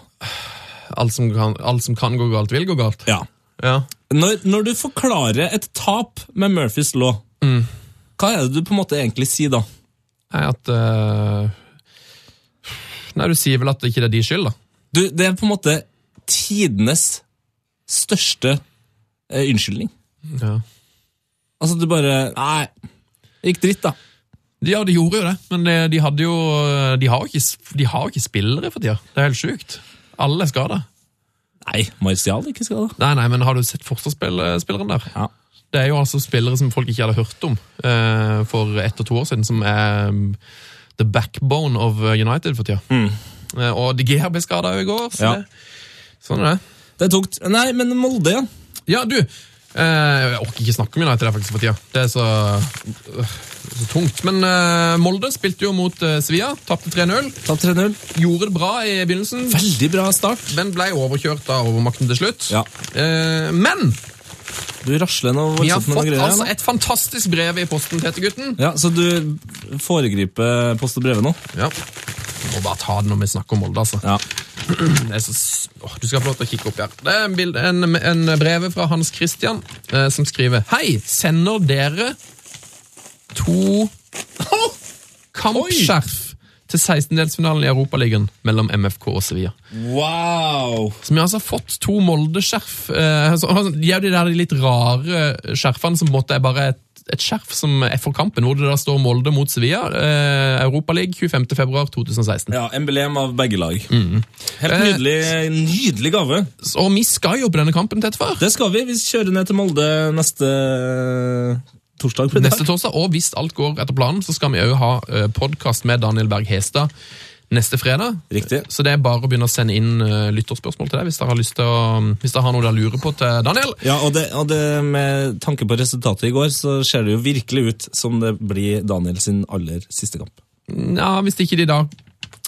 Alt som, kan, alt som kan gå galt, vil gå galt. Ja. Ja. Når, når du forklarer et tap med Murphys lov, hva er det du på en måte egentlig sier da? Nei, at uh... Nei, du sier vel at det ikke er de skyld, da? Du, det er på en måte tidenes største uh, unnskyldning. Ja. Altså, du bare Nei, det gikk dritt, da. Ja, de gjorde jo det, men de, de hadde jo De har jo ikke, de har jo ikke spillere for tida. Det er helt sjukt. Alle er skada. Nei, Martial ikke skada. Nei, nei, men har du sett forsvarsspilleren der? Ja. Det er jo altså spillere som folk ikke hadde hørt om eh, for ett og to år siden, som er um, the backbone of United for tida. Eh, og De Gea ble skada i går. Så Ja. det, sånn er det. Det er tungt. Nei, men Molde, ja. Ja, du! Eh, jeg orker ikke snakke om United faktisk for tida. Det er så, øh, så tungt. Men eh, Molde spilte jo mot uh, Sevilla, tapte 3-0. Ta 3-0. Gjorde det bra i begynnelsen, Veldig bra start. men ble overkjørt av overmakten til slutt. Ja. Eh, men Du rasler noe vi har voldsomt med noen fått altså et fantastisk brev i posten, Tete-gutten. Ja, Så du foregriper post og brevet nå? Ja. Vi må bare ta det når vi snakker om Molde, altså. Ja. <clears throat> Så, åh, du skal få lov til å kikke opp her. Det er en, bild, en, en brev fra Hans Christian eh, som skriver Hei, sender dere to kampskjerf til 16-delsfinalen i Europaligaen mellom MFK og Sevilla. Wow! Så vi har altså fått to Molde-skjerf. Eh, altså, de er jo de der litt rare skjerfene som måtte er bare et, et skjerf som er for kampen, hvor det da står Molde mot Sevilla. Eh, Europaligaen 25.2.2016. Ja, Emblem av begge lag. Helt nydelig, nydelig gave. Og vi skal jo på denne kampen tett før. Det skal vi. Vi kjører ned til Molde neste torsdag. blir Neste torsdag, og hvis alt går etter planen, så skal vi òg ha podkast med Daniel Berg Hestad neste fredag. Riktig. Så det er bare å begynne å sende inn eh, lytterspørsmål til deg hvis dere har lyst til å, hvis dere har noe dere lurer på til Daniel. Ja, og det, og det Med tanke på resultatet i går, så ser det jo virkelig ut som det blir Daniel sin aller siste kamp. Ja, Hvis ikke de da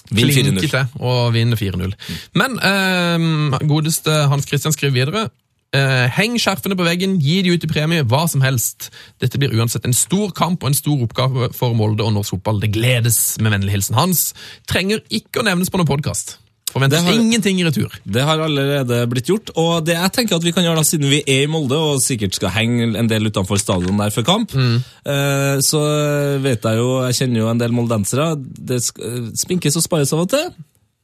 klinker til og vinner 4-0. Men eh, godeste Hans Christian skriver videre. Eh, heng skjerfene på veggen, gi de ut i premie, hva som helst. Dette blir uansett en stor kamp og en stor oppgave for Molde og norsk fotball. Det gledes med vennlig hilsen Hans. Trenger ikke å nevnes på noen podkast. Forventes har- ingenting i retur. Det har allerede blitt gjort, og det jeg tenker at vi kan gjøre da, siden vi er i Molde og sikkert skal henge en del utenfor stadion der før kamp, mm. så vet jeg jo, jeg kjenner jo en del moldensere, det eh, spinkes og spares av og til.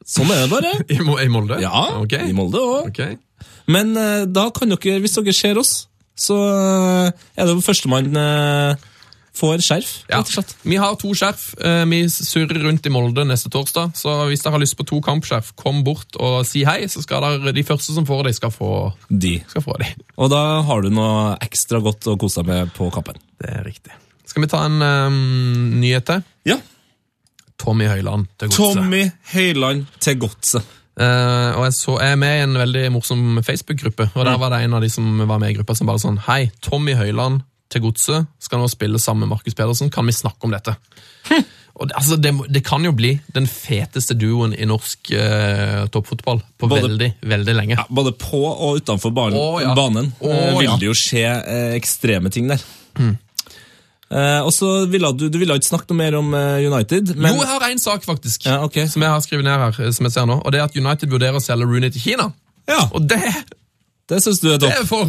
Sånn er det bare. <laughs> I, Molde? Ja, okay. i Molde også. Ok. Men eh, da kan dere, hvis dere ser oss, så eh, er det førstemann eh, får skjerf, Ja. Vi har to skjerf. Vi surrer rundt i Molde neste torsdag. Så hvis dere har lyst på to kampskjerf, kom bort og si hei. Så skal dere, de første som får de, skal få, De. skal få de. Og da har du noe ekstra godt å kose deg med på kappen. Det er riktig. Skal vi ta en um, nyhet til? Ja. Tommy Høiland til godset. Tommy Høiland til godset. Eh, og jeg, så, jeg er med i en veldig morsom Facebook-gruppe, og der var det en av de som var med i gruppa som bare sånn Hei, Tommy Høiland til godset skal nå spille sammen med Markus Pedersen. Kan vi snakke om dette? <laughs> og det, altså, det, det kan jo bli den feteste duoen i norsk uh, toppfotball på Både- veldig, veldig lenge. Ja, både på og utenfor banen, Å, ja. banen Å, eh, vil det jo skje eh, ekstreme ting der. Eh, og så ville du, du ville ikke snakke noe mer om eh, United, men jo, jeg har én sak, faktisk, Ja, okay. som jeg har skrevet ned her. som jeg ser nå, og Det er at United vurderer å selge Rooney til Kina. Ja, Og det, det syns du er det topp. er for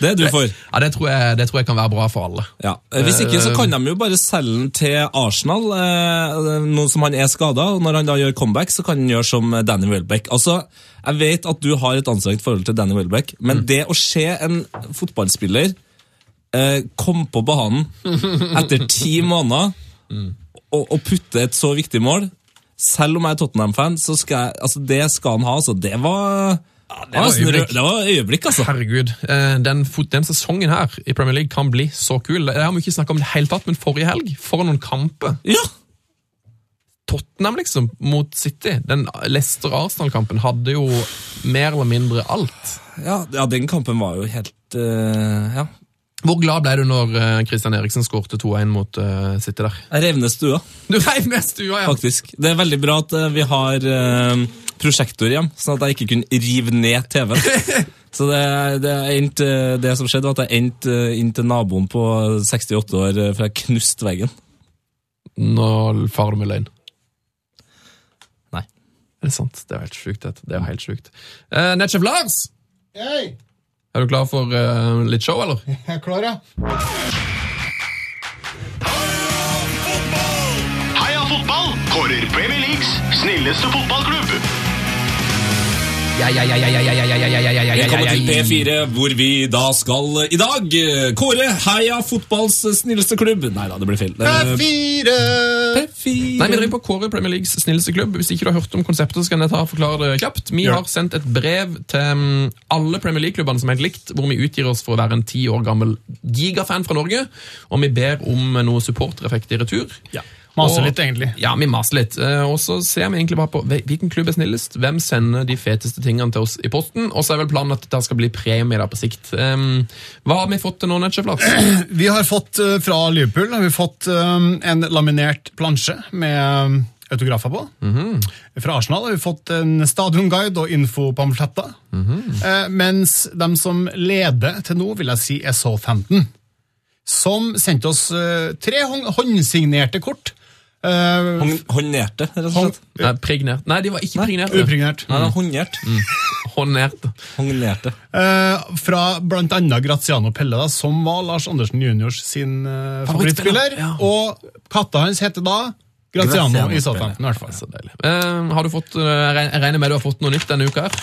Det er du for. <laughs> Ja, det tror, jeg, det tror jeg kan være bra for alle. Ja. Eh, Hvis ikke så kan de jo bare selge den til Arsenal, eh, nå som han er skada. Når han da gjør comeback, så kan han gjøre som Danny Welbeck. Altså, Jeg vet at du har et anstrengt forhold til Danny Welbeck, men det å se en fotballspiller eh, komme på banen etter ti måneder og, og putte et så viktig mål selv om jeg er Tottenham-fan, så skal jeg, altså det skal han ha. altså Det var, det var øyeblikk. det var øyeblikk, altså. Herregud, eh, den, den sesongen her i Premier League kan bli så kul. Det har vi ikke snakket om det hele tatt, men forrige helg, for noen kamper. Ja, Tottenham liksom, mot City. Den Leicester-Arsenal-kampen hadde jo mer eller mindre alt. ja, ja den kampen var jo helt uh, Ja. Hvor glad ble du når eh, Christian Eriksen skårte 2-1 mot uh, City der? Jeg revner stua, Du rev ned stua, ja! faktisk. Det er veldig bra at eh, vi har uh, prosjektor hjem, sånn at jeg ikke kunne rive ned TV-en. <laughs> Så det, det, er endt, det som skjedde, var at jeg endte inn til naboen på 68 år, for jeg knuste veggen. Nå farer du med løgn. Nei. Er det sant? Det er helt sjukt. Det er helt sjukt. Uh, Netchef Lars! Hei, Er du klar for uh, litt show, eller? jeg er klar, ja. Heia fotball kårer Premier Leagues snilleste fotballklubb. Velkommen til ja, ja. P4, hvor vi da skal eh, i dag eh, kåre Heia fotballs snilleste klubb. Nei da, det blir feil. P4! P4. Nei, Vi driver på kåre Premier Leagues snilleste klubb. Hvis ikke du har hørt om konseptet, så kan jeg ta og forklare det kjapt. Vi har sendt et brev til mm, alle Premier League-klubbene som er helt likt, hvor vi utgir oss for å være en ti år gammel gigafan fra Norge, og vi ber om noe supportereffekt i retur. Ja. Maser litt, egentlig. Ja, vi maser litt. Eh, Og så ser vi egentlig bare på hvilken klubb er snillest, hvem sender de feteste tingene til oss i posten, og så er vel planen at det skal bli premie der på sikt. Um, hva har vi fått til nå, Netchef <clears throat> Vi har fått eh, fra Liverpool har vi fått eh, en laminert plansje med autografer på. Fra Arsenal har vi fått en stadionguide og infopamfletter. Eh, mens de som leder til nå, vil jeg si, er Southampton. Som sendte oss tre håndsignerte kort. Eh, Hånd- Håndnerte, rett og slett. Nei, pregnert. Nei, de var ikke pregnerte. Upregnert. Nei, det er håndjert. Håndnerte. Håndjerte. Eh, fra blant annet Graziano Pelle, da, som var Lars Andersen juniors sin uh, Favorittspiller, ja. Og katta hans heter da Graziano, Graziano i Southampton. deilig. Eh, har du fått, jeg regner med du har fått noe nytt denne uka her?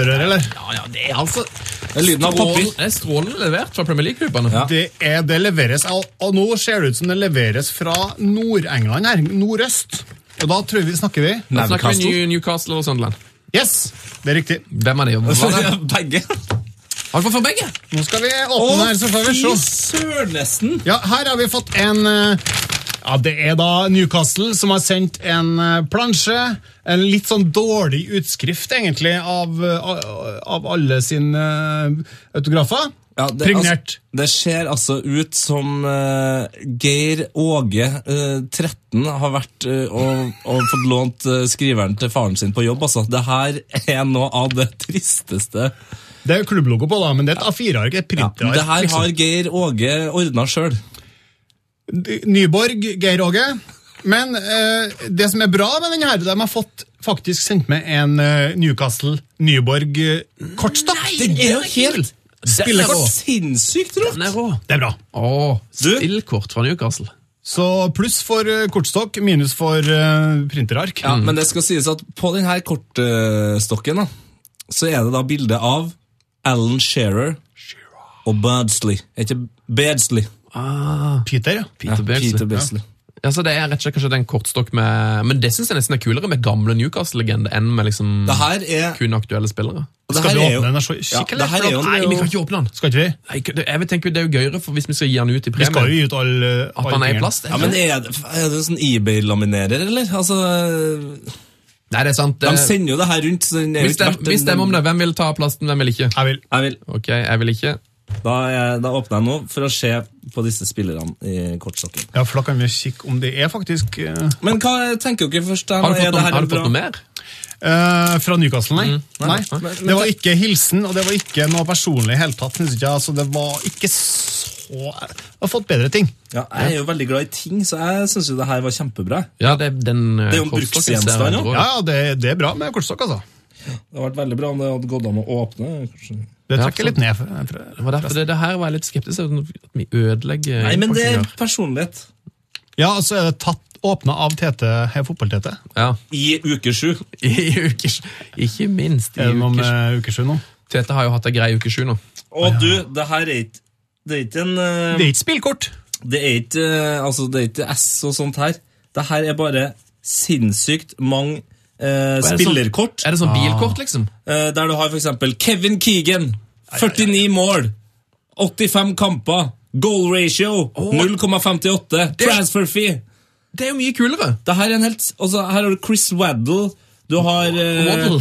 Hører, eller? Ja, ja, det er altså Det er lyden av papir. strålende, det er strålende levert fra Premier League-klubbene. Ja. Det, er, det leveres, og nå ser det ut som det leveres fra Nord-England her, nordøst. Og da tror vi, snakker vi Da snakker vi Newcastle. Og Sunderland. Yes, det er riktig. Hvem er <laughs> er det? Begge. Har vi fått begge? Nå skal vi åpne her, så får vi se. fy sør nesten. Ja, her har vi fått en eh, Ja, det er da Newcastle som har sendt en eh, plansje. En litt sånn dårlig utskrift, egentlig, av, eh, av alle sine eh, autografer. Ja, det, Pregnert. Altså, det ser altså ut som uh, Geir Åge, uh, 13, har vært uh, og, og fått lånt skriveren til faren sin på jobb. Altså. Det her er noe av det tristeste Det er klubblogo på, da, men det er et A4-ark. Et Ja, men det her liksom. har Geir Åge ordna sjøl. Nyborg, Geir Åge. Men eh, det som er bra med den her, de har fått faktisk sendt med en eh, Newcastle Nyborg eh, kortstokk. Det er jo helt Spillekort. sinnssykt rått! Den er rå. Det er bra. Åh, spillkort fra Newcastle. Så pluss for eh, kortstokk, minus for eh, printerark. Ja, Men det skal sies at på denne kortstokken da, så er det da bilde av Alan Shearer og Badsley. Er Ikke Badsley. Peter, ja. Peter Ja, Peter Beardsley. Ja, så det er rett og slett kanskje en kortstokk med Men det syns jeg nesten er kulere med gamle Newcastle-legender enn med liksom er kun aktuelle spillere. det Skal vi åpne den så Ja, det her er jo, Nei, vi kan ikke åpne den! Skal ikke vi? Nei, det- jeg vil tenke Det er jo gøyere for hvis vi skal gi den ut i Vi skal jo gi ut all, eh, At den han er i plast. Ja, men er det, er det sånn eBay-laminerer, eller? Altså, Nei, det er sant. de sender jo det her rundt. Så den er jo Vi ikke stemmer, verdt vi stemmer om det. Hvem vil ta plasten, hvem vil ikke? Jeg vil. Jeg vil. Ok, jeg vil ikke. Da, er, da åpner jeg nå for å se på disse spillerne i kortstokken. Ja, for da kan vi kikke om det er faktisk uh... Men hva tenker dere først? Har du Er fått det noe, her har du fått noe mer? Uh, fra Newcastle, nei. nei. nei. men- Det var ikke hilsen, og det var ikke noe personlig i hele tatt. Synes jeg. altså, det var ikke så Jeg har fått bedre ting. Ja, jeg er jo veldig glad i ting, så jeg syns jo det her var kjempebra. Ja, det, den Det er jo en bruksgjenstand. Ja, ja, det, det er bra med kortstokk, altså. Det hadde vært veldig bra om det hadde gått an å åpne. kanskje. Det trekker litt ned. For, for, Det det, det her var jeg litt skeptisk til. At vi ødelegger Nei, men det er personlighet. ja, og så er det tatt åpna av her fotball-TT. Ja. I uke sju. <laughs> I ukers Ikke minst i Er det noe med uke sju nå? Tete har jo hatt ei grei uke sju nå. Og du, det her er ikke Det er ikke en uh, Det er ikke spillkort! Det er ikke uh, altså, det er ikke S og sånt her. Det her er bare sinnssykt mange eh, sånn- spillerkort. Er det sånn bilkort, liksom? eh, der du har for eksempel Kevin Keegan. 49 mål. 85 kamper. Goal ratio 0,58. Transfer fee. Det er jo mye kulere! Det her er en helt også, Her har du Chris Waddle. Du har eh, Waddle.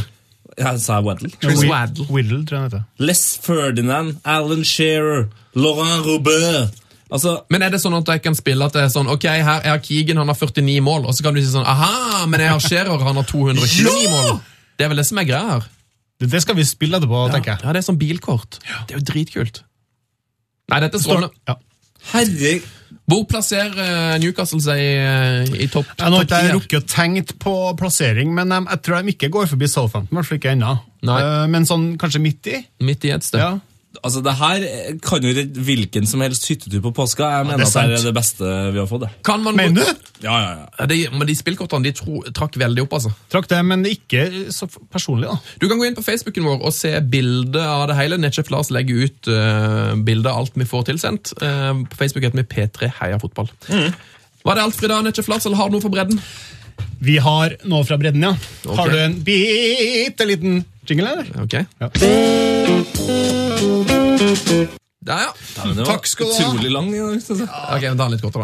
Ja, sa jeg Waddle? Chris Waddle Waddle. Tror jeg det heter. Les Ferdinand, Alan Shearer, Laurent Robert. Altså, Men er det sånn at jeg kan spille at det er sånn Ok, her jeg har Keegan, han har 49 mål, og så kan du si sånn Aha, men jeg har Scherer, han har 229 mål. Det er vel det som er greia her. Det, det skal vi spille etterpå, Ja, tenker jeg. ja, det er sånn bilkort. Det er jo dritkult. Nei, dette er strålende. Ja. Herregud. Hvor plasserer eh, Newcastle seg i, i topp Jeg har ikke rukket å tenkt på plassering, men jeg, jeg tror de ikke går forbi Southampton. ikke ennå. Eh, Men sånn kanskje midt i? Midt i et sted. Ja. Altså, det her kan jo redde hvilken som helst hyttetur på påska. Jeg mener det er at det er det beste vi har fått. det. Kan man Mener du? Ja, ja, ja. Ja, de, men de spillkortene de tro, trakk veldig opp, altså. Trakk det, men ikke så personlig, da. Du kan gå inn på Facebooken vår og se bilde av det hele. Netchef Lars legger ut uh, bilde av alt vi får tilsendt. Uh, på Facebook heter vi P3 Heia Fotball. Var det alt for i dag, Netchef Lars, eller har du noe for bredden? Vi har nå fra bredden, ja. Okay. Har du en bitte liten jingle, eller? Ok. Ja. Der, ja. Men det var Takk skal du ha. Utrolig lang. Ja. synes jeg. Ta den litt godt, da.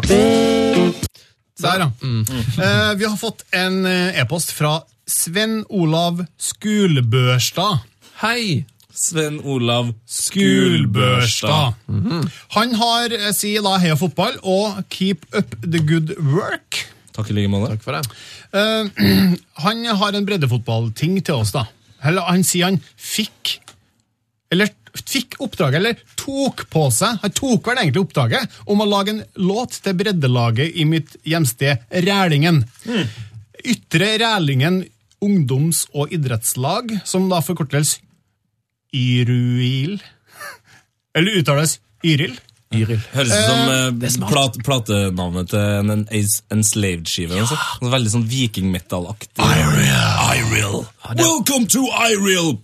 Der, ja. Eh, vi har fått en eh, e-post fra Sven Olav Skulbørstad. Hei! Sven Olav Skulbørstad. Han har, eh, sier da heia fotball og keep up the good work. Takk i like måte. Takk for det. Uh, <clears throat> han har en breddefotballting til oss, da. Eller, han sier han fikk Eller fikk oppdraget, eller tok på seg Han tok vel egentlig oppdraget om å lage en låt til breddelaget i mitt hjemsted Rælingen. Ytre Rælingen ungdoms- og idrettslag, som da forkortes YRUIL. <laughs> Eller uttales Yril. Yril. Høres ut som eh, smart. plat, platenavnet til en, en Enslaved-skive. altså. Sånn Veldig sånn vikingmetallaktig. Iril. Iril. Welcome to Iril!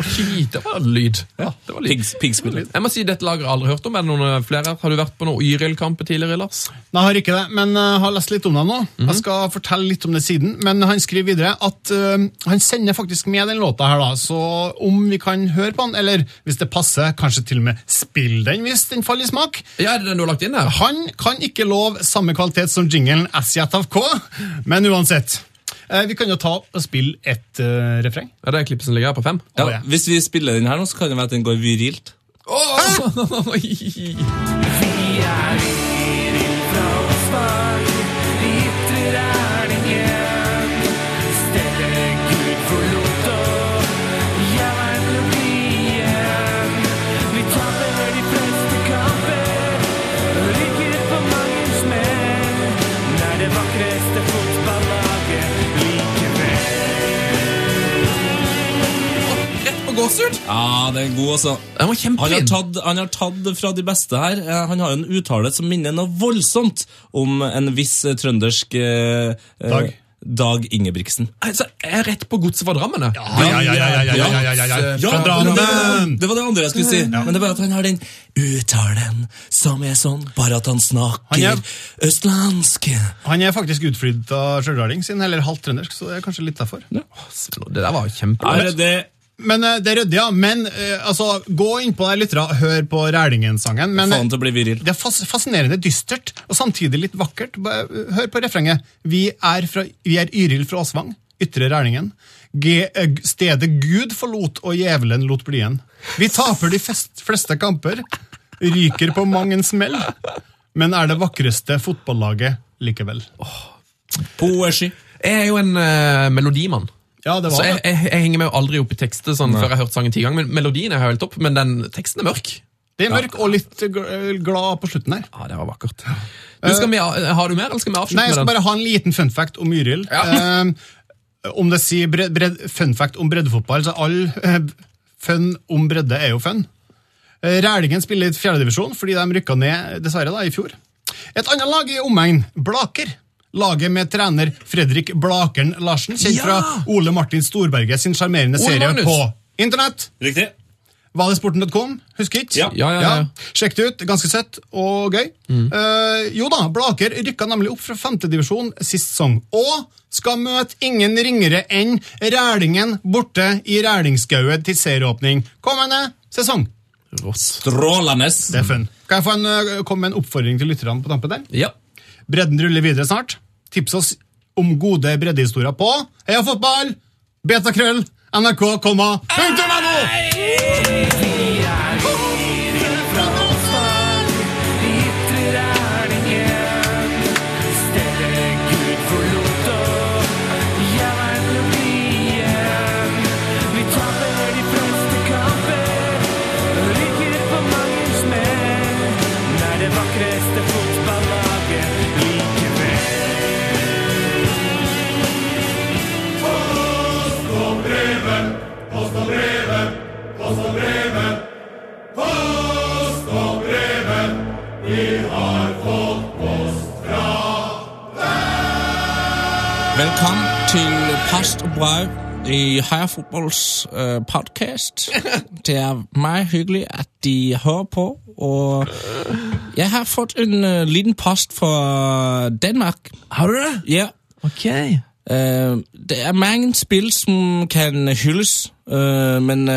Oi, det var lyd. Ja, det var lyd. Pigs, pigspill. Jeg må si, Dette laget har jeg aldri hørt om. Er det noen eh, flere? Har du vært på noen Yril-kamper tidligere, Lars? Nei, jeg har ikke det, men jeg har lest litt om det nå. Jeg skal fortelle litt om det siden. Men han skriver videre at uh, han sender faktisk med den låta her, da. Så om vi kan høre på den, eller hvis det passer, kanskje til og med spille den hvis den faller i smak. Ja, Er det den du har lagt inn her? Han kan ikke love samme kvalitet som jinglen SJFK, men uansett. Eh, vi kan jo ta og spille et uh, refreng. Ja, det er klippet som ligger her på fem? Ja, Å, ja. Hvis vi spiller den her nå, så kan det være at den går virilt. <laughs> Oi! vakreste gåsehud? Ja, det er god, altså. Han, har tatt, han har tatt fra de beste her. Eh, han har jo en uttale som minner noe voldsomt om en viss eh, trøndersk eh, eh, Dag. Dag Ingebrigtsen. Altså, jeg er rett på godset fra Drammen, Ja, Ja, ja, ja, ja, ja Drammen! Det var det andre jeg skulle si. Men det er bare at han har den uttalen som er sånn, bare at han snakker østlandsk. Han er faktisk utflydd av stjørdalings, eller halvt trøndersk, så det er kanskje litt derfor. Det der var kjempebra. Men eh, det er ryddig, ja. Men eh, altså, gå inn på der, lyttere, hør på Rælingen-sangen. Men faen til å bli viril? det er fas fascinerende dystert, og samtidig litt vakkert. Eh, Hør på refrenget. Vi er, fra, vi er Yril fra Åsvang, ytre Rælingen. Ge, eh, stedet Gud forlot og djevelen lot bli igjen. Vi taper de fest, fleste kamper, ryker på mang en smell, men er det vakreste fotballaget likevel. Poesi. Jeg er jo en uh, melodimann. Ja, det Så jeg, jeg, jeg henger meg jo aldri opp i tekster sånn, før jeg har hørt sangen ti ganger. Men melodien er helt opp, men den teksten er mørk. Det er mørk og litt glad på slutten her. Ja, det var vakkert. Du, skal vi, har du mer, eller skal vi avslutte Nei, jeg skal bare ha en liten fun fact om Yril. Eh, om det sier bred, bred, fun fact om breddefotball, så all eh, fun om bredde er jo fun. Eh, Rælingen spiller i fjerdedivisjon fordi de rykka ned dessverre da, i fjor. Et annet lag i omegn, Blaker. Laget med trener Fredrik Blakeren Larsen, kjent Ja! fra Ole Martin Storberget sin sjarmerende serie Magnus. på internett. Riktig. Valgsporten.com, husker ikke? Ja. Ja, ja, ja. Sjekk det ut, ganske søtt og gøy. Eh, jo da, Blaker rykka nemlig opp fra femtedivisjon sist sesong, og skal møte ingen ringere enn Rælingen borte i Rælingsgauet til serieåpning kommende sesong. Strålende. Det er fun. Kan jeg få en, eh, komme med en oppfordring til lytterne på tampen der? Ja. Bredden ruller videre snart. Tips oss om gode breddehistorier på Heia fotball! Betakrøll! NRK, punktum NO! Velkommen til Past og brev i Heia Fotballs uh, podcast. <laughs> Det er meget hyggelig, at de hører på, og jeg har fått en uh, liten post fra Danmark. Har du det? Ja, Ok. uh, det er mange spill som kan hylles, men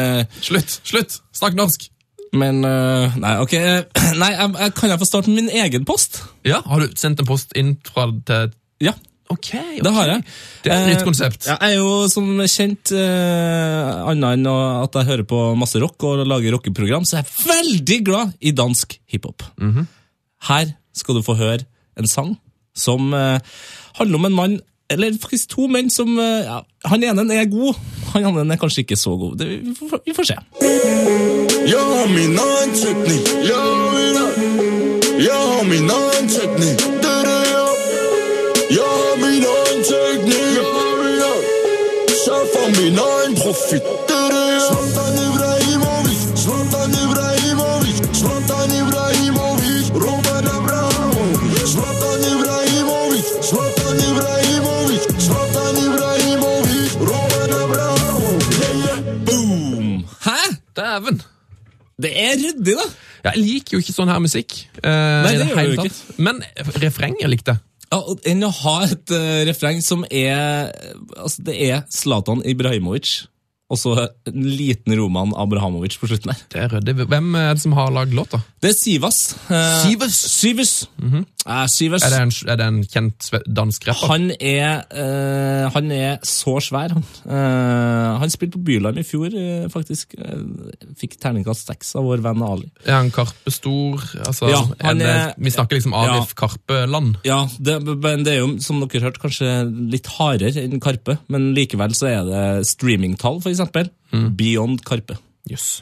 Slutt. Slutt. Snakk norsk. Men uh, Nei, ok. <clears throat> Nei, jeg, jeg, kan jeg få starte min egen post? Ja, Har du sendt en post inn fra til Ja. Ok, ok. Det har jeg. Det er et Eh, nytt konsept. Ja, jeg er jo som kjent, eh, annet enn at jeg hører på masse rock og lager rockeprogram, så jeg er veldig glad i dansk hiphop. Her skal du få høre en sang som eh, handler om en mann, eller faktisk to menn som eh, ja, Han ene er god, han andre er kanskje ikke så god. Det, vi, får, vi får se. Jeg har min egen teknikk. Jeg har, jeg har min egen teknikk. Egen profitt. Det er det jeg Zlatan Ibrahimovic. Zlatan Ibrahimovic. Zlatan Ibrahimovic. Robert Abramovic. Zlatan Ibrahimovic. Zlatan Ibrahimovic. Zlatan Ibrahimovic. Robert Abramovic. Yeah, yeah. Boom! Hæ? Dæven. Det er ryddig, da! Jeg liker jo ikke sånn her musikk. eh, Nei, det gjør du tatt. Men refrenget likte jeg. Ja, Enn å ha et uh, refreng som er Altså, det er Zlatan Ibrahimovic, og så en liten Roman Abrahamovic på slutten der. Det er ryddig. Hvem er det som har lagd låta? Det er Sivas. Uh, Sivas? Sivas. Sivas. Er det en, er det en kjent dansk rapper? Han er, uh, han er så svær, han. Uh, han spilte på Bylarm i fjor, faktisk. Fikk terningkast seks av vår venn Ali. Er han Karpe stor? Altså, Ja, han vi snakker liksom Arif Karpe-land. Ja, det, men det er jo, som dere hørte, kanskje litt hardere enn Karpe, men likevel så er det streamingtall, for eksempel. Beyond Karpe. Jøss.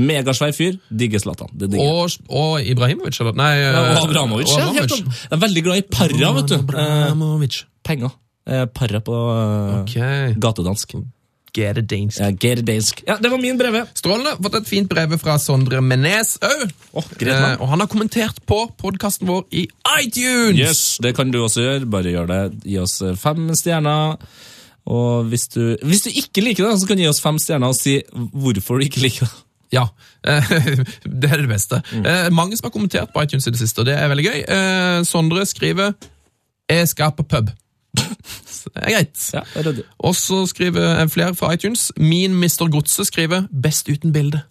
Megasvær fyr. Digger Zlatan. Og, og Ibrahimovic, eller? Nei, Ja, eh, og Abramovic. og Ja, helt Jeg er veldig glad i para, vet du. Eh, Abramovic. penger. Eh, para på eh, Ok. gatedansk. Get it dansk. Ja, Gerdansk. Ja, det var min breve. Strålende. Fått et fint brev fra Sondre Menes òg. Oh, eh, og han har kommentert på podkasten vår i iTunes! Yes, det kan du også gjøre. Bare gjør det. Gi oss eh, fem stjerner. Og hvis du, hvis du ikke liker det, så kan du gi oss fem stjerner og si hvorfor du ikke liker det. Ja, <laughs> det er det beste. Mm. Eh, mange som har kommentert på iTunes i det siste, og det er veldig gøy. Eh, Sondre skriver 'Jeg skal på pub'. <laughs> Det er greit. Ja. Og så skriver flere fra iTunes. Min Mr. Godse skriver 'Best uten bilde'.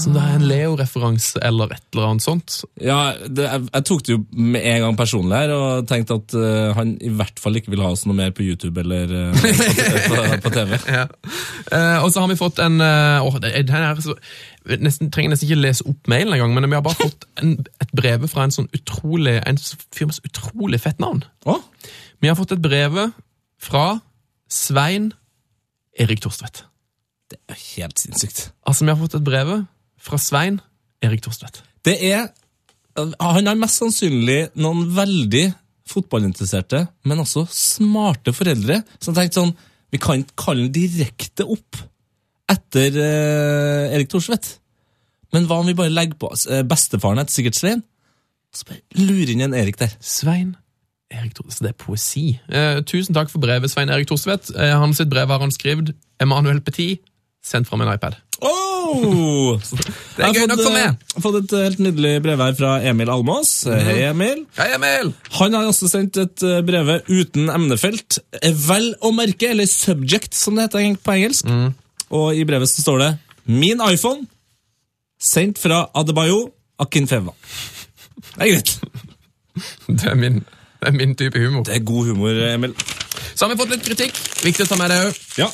Som det er en Leo-referanse eller et eller annet sånt. Ja, det, jeg, jeg tok det jo med en gang personlig her, og tenkte at uh, han i hvert fall ikke vil ha oss noe mer på YouTube eller uh, på, på, på TV. <laughs> Ja. uh, og så har vi fått en uh, åh, det, her, er så, nesten, Trenger nesten ikke lese opp mailen engang, men vi har bare fått en, et brev fra en sånn utrolig En fyr med så utrolig fett navn. Oh. Vi har fått et brev fra Svein Erik Torstvedt. Det er helt sinnssykt. Altså, vi har fått et brev fra Svein Erik Torstvedt. Det er Han har mest sannsynlig noen veldig fotballinteresserte, men også smarte foreldre som tenkte sånn Vi kan ikke kalle den direkte opp etter eh, Erik Thorsvedt. Men hva om vi bare legger på eh, Bestefaren heter sikkert Svein. Så bare lurer inn en Erik der. Svein Erik Torstvedt. Det er poesi. Eh, tusen takk for brevet, Svein Erik Torstvedt. Eh, han sitt brev har han skrevet. Emanuel Petit. Sendt fra min iPad. Oh! <laughs> Det er gøy nok for meg. Jeg har fått et eh, helt nydelig brev her fra Emil Almås. Hei, Emil. Hei, Emil! Han har også sendt et brev uten emnefelt. Eh, Vel å merke, eller subject, som det heter på engelsk. Og i brevet så står det 'Min iPhone', sendt fra Adebayo Akinfeva. Det er greit. <laughs> Det er min, det er min type humor. Det er god humor, Emil. Så har vi fått litt kritikk. Viktig å ta med det òg. Ja.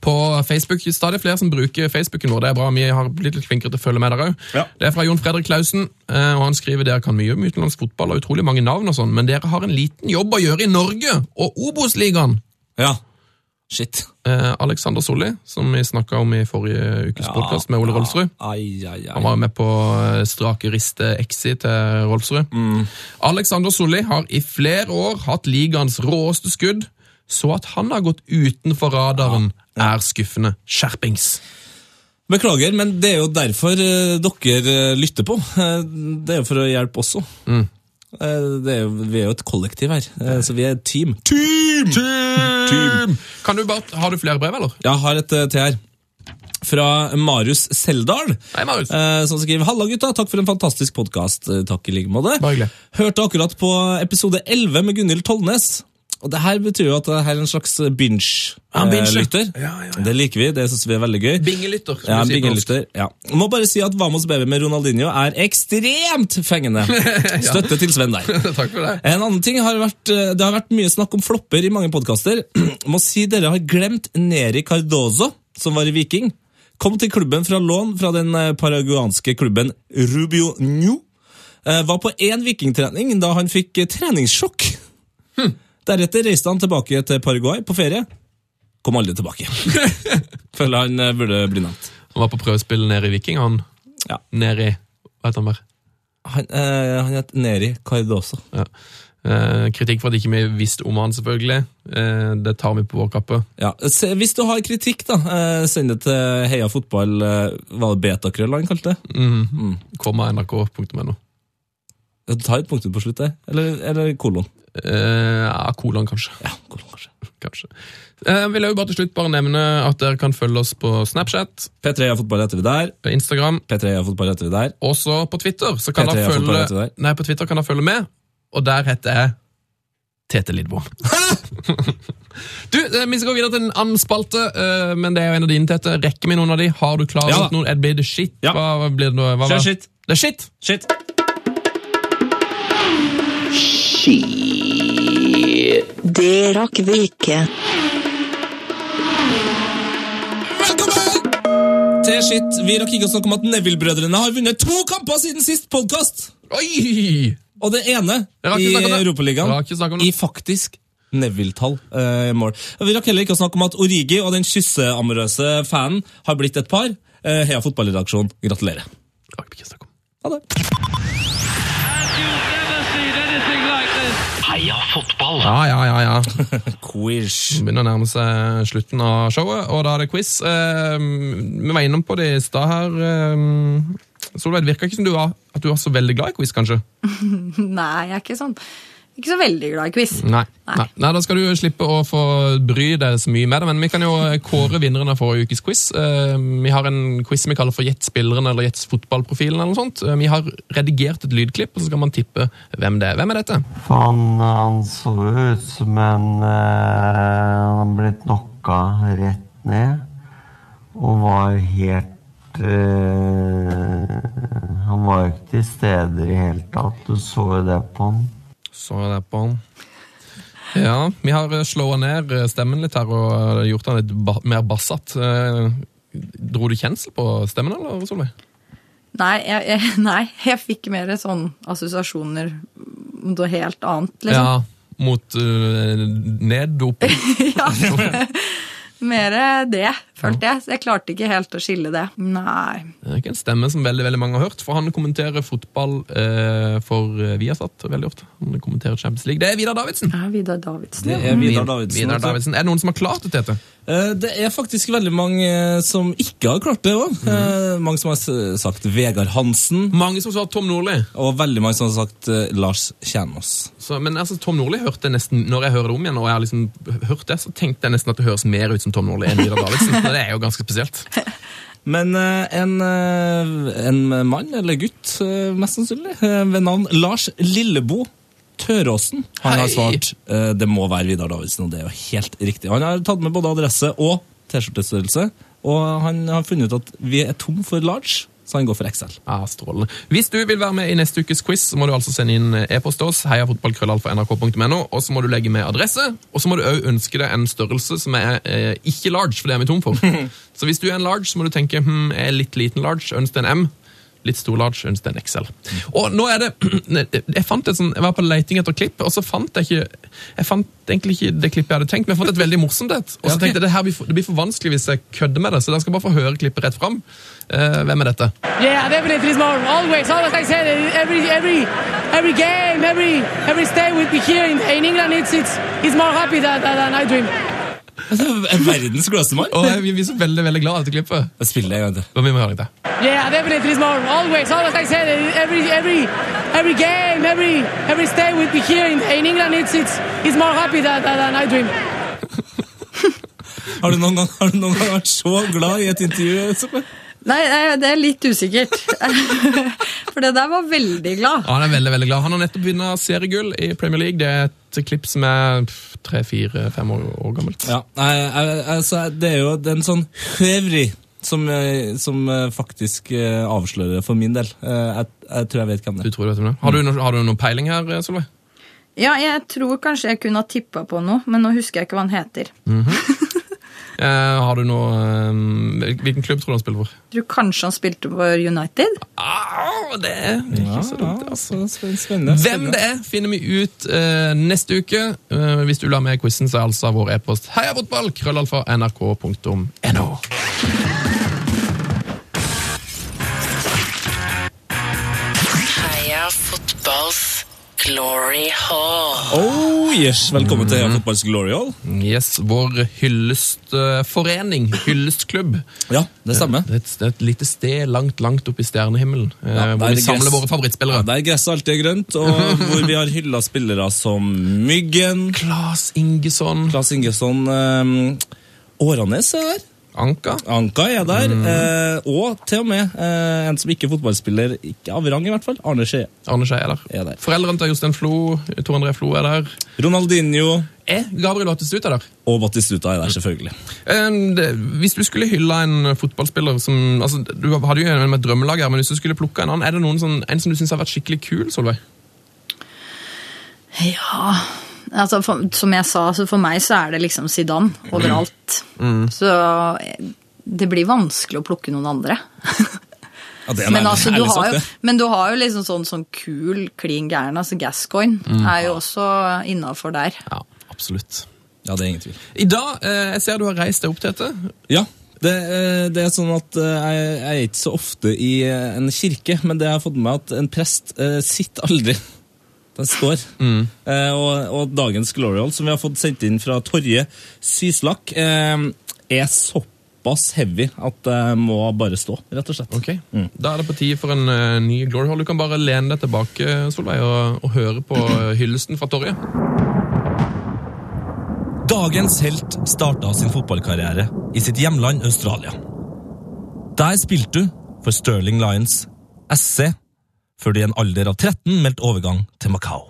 På Facebook stadig flere som bruker Facebooken vår. Det er bra, Vi har blitt litt flinkere til å følge med der òg. Ja. Det er fra Jon Fredrik Klausen, eh, og han skriver dere kan mye om utenlandsk fotball og utrolig mange navn, og sånn, men dere har en liten jobb å gjøre i Norge og Obos-ligaen. ja. Shit. Eh, Alexander Solli, som vi snakka om i forrige ukes podcast med Ole Rolfsrud. Ai, ai, ai. Han var med på eh, strake riste exi til Rolfsrud. Alexander Solli har i flere år hatt ligaens råeste skudd, så at han har gått utenfor radaren, er skuffende. Skjerpings! Beklager, men det er jo derfor eh, dere eh, lytter på. Eh, det er jo for å hjelpe også. Eh, det er jo, vi er jo et kollektiv her, så vi er et team. Team! Team! Kan du bare, Har du flere brev, eller? Jeg har et til her. Fra Marius Seldal, Hei, Marius. eh, som skriver Halla, gutta. Takk for en fantastisk podkast. Takk i like måte. Hørte akkurat på episode 11 med Gunhild Tollnes. Og det her betyr jo at det her er en slags binge. binge-lytter. Ja, ja, ja. Det liker vi. Det syns vi er veldig gøy. Bingelytter. Ja, bingelytter. Ja. Må bare si at Vamos Baby med Ronaldinho er ekstremt fengende. <laughs> Støtte til Sven der. <laughs> Takk for det. En annen ting har vært, eh, Det har vært mye snakk om flopper i mange podkaster. <clears throat> Må si dere har glemt Neri Cardozo, som var i Viking. Kom til klubben fra lån fra den eh, paraguanske klubben Rubio New. Eh, Var på én vikingtrening da han fikk treningssjokk. treningssjokk. Deretter reiste han tilbake til Paraguay på ferie. Kom aldri tilbake. <laughs> Føler han eh, burde bli nevnt. Han var på prøvespill nede i Viking, han. Ja. Neri Hva heter han der? Han, eh, han het Neri Cardoso. Ja. Eh, kritikk for at ikke vi visste om han, selvfølgelig. Eh, det tar vi på vår kappe. Ja. Se, hvis du har kritikk, da, eh, send det til Heia Fotball. Var det betakrøll han kalte det? Mm. Komma nrk.no. Du tar et punktum på slutt? Eller, eller kolon? Eh, ja, kolon, kanskje. Ja, kolon kanskje. <laughs> kanskje. Eh, Jeg vil også bare til slutt bare nevne at dere kan følge oss på Snapchat, P3 har Fotball etter vi der. Instagram, P3 har Fotball etter vi der. også på Twitter. Så kan P3 dere følge, det. nei, på Twitter kan dere følge med, og der heter jeg Tete Lidbom. <laughs> du, eh, Vi skal gå videre til en annen spalte, eh, men det er jo en av dine, Tete. Rekker vi noen av de? Har du klart Ja noen? Blir det shit? Ja. Hva, blir det? Hva, hva? Shit. Det er shit! Shit. Det rakk vi ikke. Til shit. Vi rakk ikke å snakke om at Neville-brødrene har vunnet to kamper siden sist podkast! Og det ene i ikke. Europaligaen ikke om i faktisk Neville-tall Uh, mål. Vi rakk heller ikke å snakke om at Origi og den kysseamorøse fanen har blitt et par. Uh, Heia fotballredaksjon, gratulerer. Ha det. Heia fotball! Ja, ja, ja, ja. <laughs> Quiz. Begynner å nærme seg slutten av showet, og da er det quiz. Eh, vi var innom på det i stad her. Eh, Solveig, det virka ikke som du var, at du var så veldig glad i quiz, kanskje? <laughs> Nei, jeg er ikke sånn ikke så veldig glad i quiz. Nei. Nei. Nei, Da skal du slippe å få bry deg så mye med det, men vi kan jo kåre vinneren av forrige ukes quiz. Eh, Vi har en quiz vi kaller for Gjett spilleren eller Gjett fotballprofilen. eller noe sånt. Eh, Vi har redigert et lydklipp, og så skal man tippe hvem det er. Hvem er dette? Han, han så ut som en eh, Han har blitt knocka rett ned. Og var helt eh, Han var jo ikke til stede i det hele tatt. Du så jo det på han. Så det på han. Ja, vi har slåa ned stemmen litt her og gjort den litt ba mer bassete. Eh, Dro du kjensel på stemmen, eller, Solveig? Nei, jeg, jeg, <laughs> nei, jeg fikk mer sånn assosiasjoner om noe helt annet, liksom. Ja, mot uh, neddoping. <laughs> Ja. <laughs> Mer det, følte jeg. Så jeg klarte ikke helt å skille det. Nei. Det er ikke en stemme som veldig veldig mange har hørt, for han kommenterer fotball eh, for eh, Viasat veldig ofte. Han kommenterer Champions League. Det er Vidar Davidsen. Ja, Vidar Davidsen. Det er Vidar Davidsen. Vidar. Davidsen. Er det noen som har klart det, Tete? Eh, Det er faktisk veldig mange eh, som ikke har klart det òg. Mange som har sagt Vegard Hansen, Mange som sa Tom Nordli. og veldig mange som har sagt Lars Kjernås. Så, men altså, Tom Nordli hørte nesten, når jeg hører det om igjen, og jeg har liksom hørt det, så tenkte jeg nesten at det høres mer ut som Tom Nordli enn Vidar Davidsen. <laughs> Og det er jo ganske spesielt. <laughs> Men eh, en, eh, en mann, eller gutt eh, mest sannsynlig, ved navn Lars Lillebo Tøråsen, han har svart det må være Vidar Davidsen, og det er jo helt riktig. Han har tatt med både adresse og T-skjortestørrelse, og han har funnet ut at vi er tom for large, så han går for Excel. Ja, strålende. Hvis du vil være med i neste ukes quiz, så må du altså sende inn e-post til oss, heiafotballkrøllalfa.nrk.no, og så må du legge med adresse, og så må du òg ønske deg en størrelse som er eh, ikke large, for det er vi tom for. <laughs> så hvis du er en large, så må du tenke, hm, jeg er litt liten large, ønsk deg en M, litt stor large, ønsk deg en XL. Og nå er det, <clears throat> jeg fant et sånn, jeg var på leiting etter klipp, og så fant jeg ikke, jeg fant egentlig ikke det klippet jeg hadde tenkt, men jeg fant et veldig morsomt et, og så tenkte jeg, det, her blir for, det blir for vanskelig hvis jeg kødder med det, så dere skal bare få høre klippet rett frem. Uh, hvem er dette? Yeah, definitely more. Always, always I said every every every game, every every stay with me here in, in England, it's it's it's more happy than, than I dream. Verdens gladeste mann. Og vi er så veldig, veldig glad av dette klippet. Jeg spiller det en gang til. Vi må høre det. Yeah, definitely it's more. Always, always I said every every every game, every every stay with me here in, in England, it's it's it's more happy than, than I dream. Har du noen gang, har du noen gang vært så glad i et intervju? Nei, det er litt usikkert. <laughs> For det der var veldig glad. Ja, Han er veldig, veldig glad. Han har nettopp vunnet seriegull i Premier League. Det er et klipp som er tre, fire, fem år, år gammelt. Ja, nei, altså, det er jo er en sånn høvri som, eh, som eh, faktisk eh, avslører for min del. Jeg, jeg tror jeg vet hvem det Du er. tror du vet hvem det? Har du, noen, har du noen peiling her, Solveig? Ja, jeg tror kanskje jeg kunne ha tippa på noe, men nå husker jeg ikke hva han heter. Eh, <laughs> har du noe eh, Hvilken klubb tror du han spiller for? Tror kanskje han spilte for United. Ah, det er ikke så dumt. Altså. Hvem det er, finner vi ut eh, neste uke. Eh, hvis du vil ha med quizen, så er altså vår e-post heiafotball, krøllalfa, nrk.no. Heia fotballs glory hall. Oh yes, Velkommen til Heia Fotballs Glory Hall. Yes, vår hyllestforening, hyllestklubb. Ja, det stemmer. Det er et, det er et lite sted langt, langt oppe i stjernehimmelen, eh, Ja, hvor vi samler gress- våre favorittspillere. Der gresset alltid er grønt, og <laughs> hvor vi har hylla spillere som Myggen, Klas Ingesson, Klas Ingesson, Um, Åranes er der. Anka. Anka er der, eh, og til og med eh, en som ikke er fotballspiller, ikke av rang i hvert fall, Arne Skje Arne Skje er der. er der. Foreldrene til Jostein Flo, Tor André Flo er der. Ronaldinho Er Gabriel Ottestut er der? og Batistuta er der, selvfølgelig. Eh, det- Hvis du skulle hylle en fotballspiller som altså, Du hadde jo en med et drømmelag her, men hvis du skulle plukke en annen, er det noen sånn, en som du syns har vært skikkelig kul, Solveig? Ja altså for, Som jeg sa, så for meg så er det liksom Zidane overalt. Så eh, det blir vanskelig å plukke noen andre. Ja, <laughs> Men, altså, du har jo, men du har jo liksom sånn, sånn kul, klin gæren. Altså Gascoigne er jo også innafor der. Ja, absolutt. Ja, det er ingen tvil. I dag, eh, jeg ser du har reist deg opp, Tete. Ja, Det, eh, det er sånn at eh, jeg, jeg er ikke så ofte i eh, en kirke, men det jeg har fått med meg at en prest eh, sitter aldri. Den står. Eh, og, og dagens Glorial, som vi har fått sendt inn fra Torje Syslak, eh, er såpass heavy at det må bare stå, rett og slett. Ok, Da er det på tide for en uh, ny Glory Hall. Du kan bare lene deg tilbake Solveig, og, og høre på hyllesten fra Torje. Dagens helt starta sin fotballkarriere i sitt hjemland Australia. Der spilte du for Sterling Lions SC, før du i en alder av 13 meldte overgang til Macau.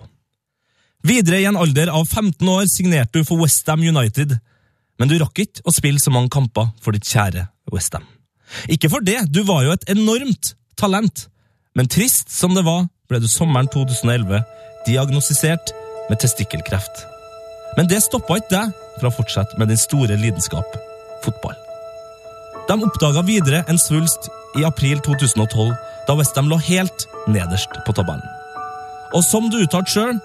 Videre i en alder av 15 år signerte du for Westham United, men du rakk ikke å spille så mange kamper for ditt kjære Westham. Ikke for det, du var jo et enormt talent, men trist som det var, ble du sommeren 2011 diagnostisert med testikkelkreft. Men det stoppa ikke deg fra å fortsette med din store lidenskap fotball. De oppdaga videre en svulst i april 2012, da Westham lå helt nederst på tabellen. Og som du uttalte sjøl,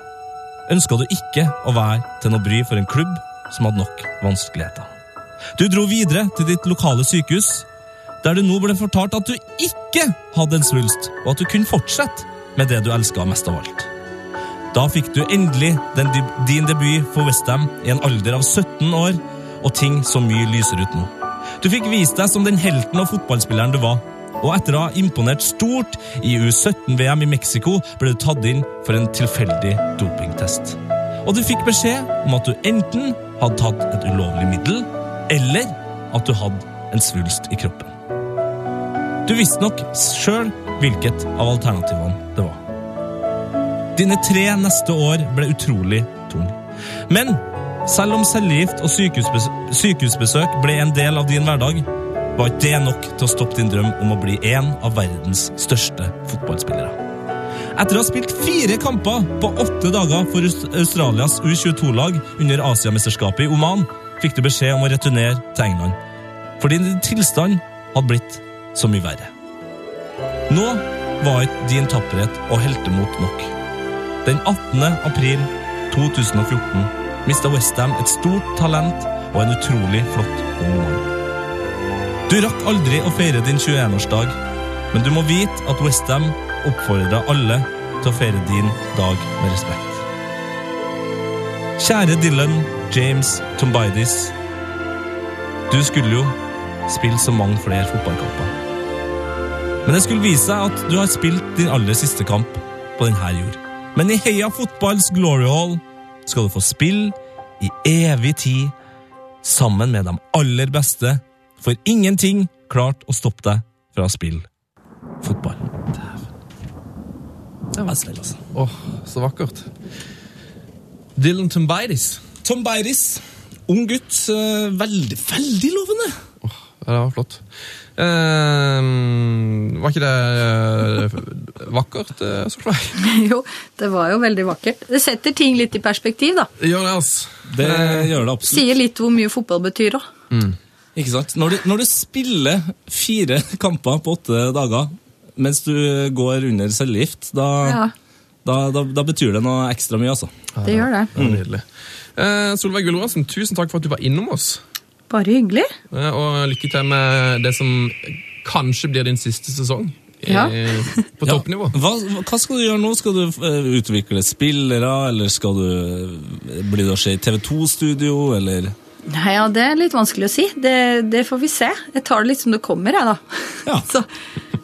ønska du ikke å være til noe bry for en klubb som hadde nok vanskeligheter. Du dro videre til ditt lokale sykehus, der du nå ble fortalt at du ikke hadde en svulst, og at du kunne fortsette med det du elska mest av alt. Da fikk du endelig den, din debut for Westham i en alder av 17 år, og ting så mye lysere ut nå. Du fikk vist deg som den helten og fotballspilleren du var, og etter å ha imponert stort i U17-VM i Mexico, ble du tatt inn for en tilfeldig dopingtest. Og du fikk beskjed om at du enten hadde tatt et ulovlig middel, eller at du hadde en svulst i kroppen. Du visste nok sjøl hvilket av alternativene det var. Dine tre neste år ble utrolig tung. Men selv om cellegift og sykehusbesøk ble en del av din hverdag, var ikke det nok til å stoppe din drøm om å bli en av verdens største fotballspillere. Etter å ha spilt fire kamper på åtte dager for Australias U22-lag under Asiamesterskapet i Oman, fikk du beskjed om å returnere til England. Fordi din tilstand hadde blitt så mye verre. Nå var ikke din tapperhet og heltemot nok. Den 18. april 2014 mista Westham et stort talent og en utrolig flott ung mann. Du rakk aldri å feire din 21-årsdag, men du må vite at Westham oppfordrer alle til å feire din dag med respekt. Kjære Dylan James Tombidis. Du skulle jo spille så mange flere fotballkamper. Men det skulle vise seg at du har spilt din aller siste kamp på denne jord. Men i Heia Fotballs Glory Hall skal du få spille i evig tid sammen med de aller beste, for ingenting klarte å stoppe deg fra å spille fotball. Det var snill, altså. Åh, så vakkert. Dylan Tombidis. Tombidis. Ung gutt. eh, Veldig, veldig lovende. Oh, det var flott. Eh, var ikke det eh, vakkert, uh, Solveig? <laughs> Jo, det var jo veldig vakkert. Det setter ting litt i perspektiv, da. Gjør det, altså. Det gjør det absolutt. Sier litt hvor mye fotball betyr òg. Ikke sant? Når du, når du spiller fire <laughs> kamper på åtte dager mens du går under cellegift, da, Ja. da, da, da betyr det noe ekstra mye, altså. Det gjør det. Det nydelig. Eh, Solveig Gulbrandsen, tusen takk for at du var innom oss. Bare hyggelig. Eh, og lykke til med det som kanskje blir din siste sesong Ja. <laughs> på toppnivå. Hva, hva skal du gjøre nå? Skal du eh, utvikle spillere, eller skal du eh, bli det å skje i TV 2-studio, eller Nei, ja, Det er litt vanskelig å si. Det, det får vi se. Jeg tar det litt som det kommer, jeg, da. <laughs> så,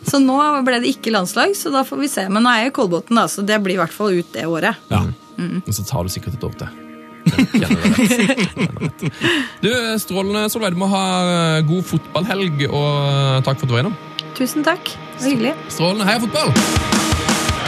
så nå ble det ikke landslag, så da får vi se. Men nå er jeg i Kolbotn, da, så det blir i hvert fall ut det året. Ja. Og så tar du sikkert et år til. <laughs> Du Strålende, Solveig. Du må ha eh, god fotballhelg, og takk for at du var innom. Tusen takk. Det var hyggelig. Strålende. Heia fotball!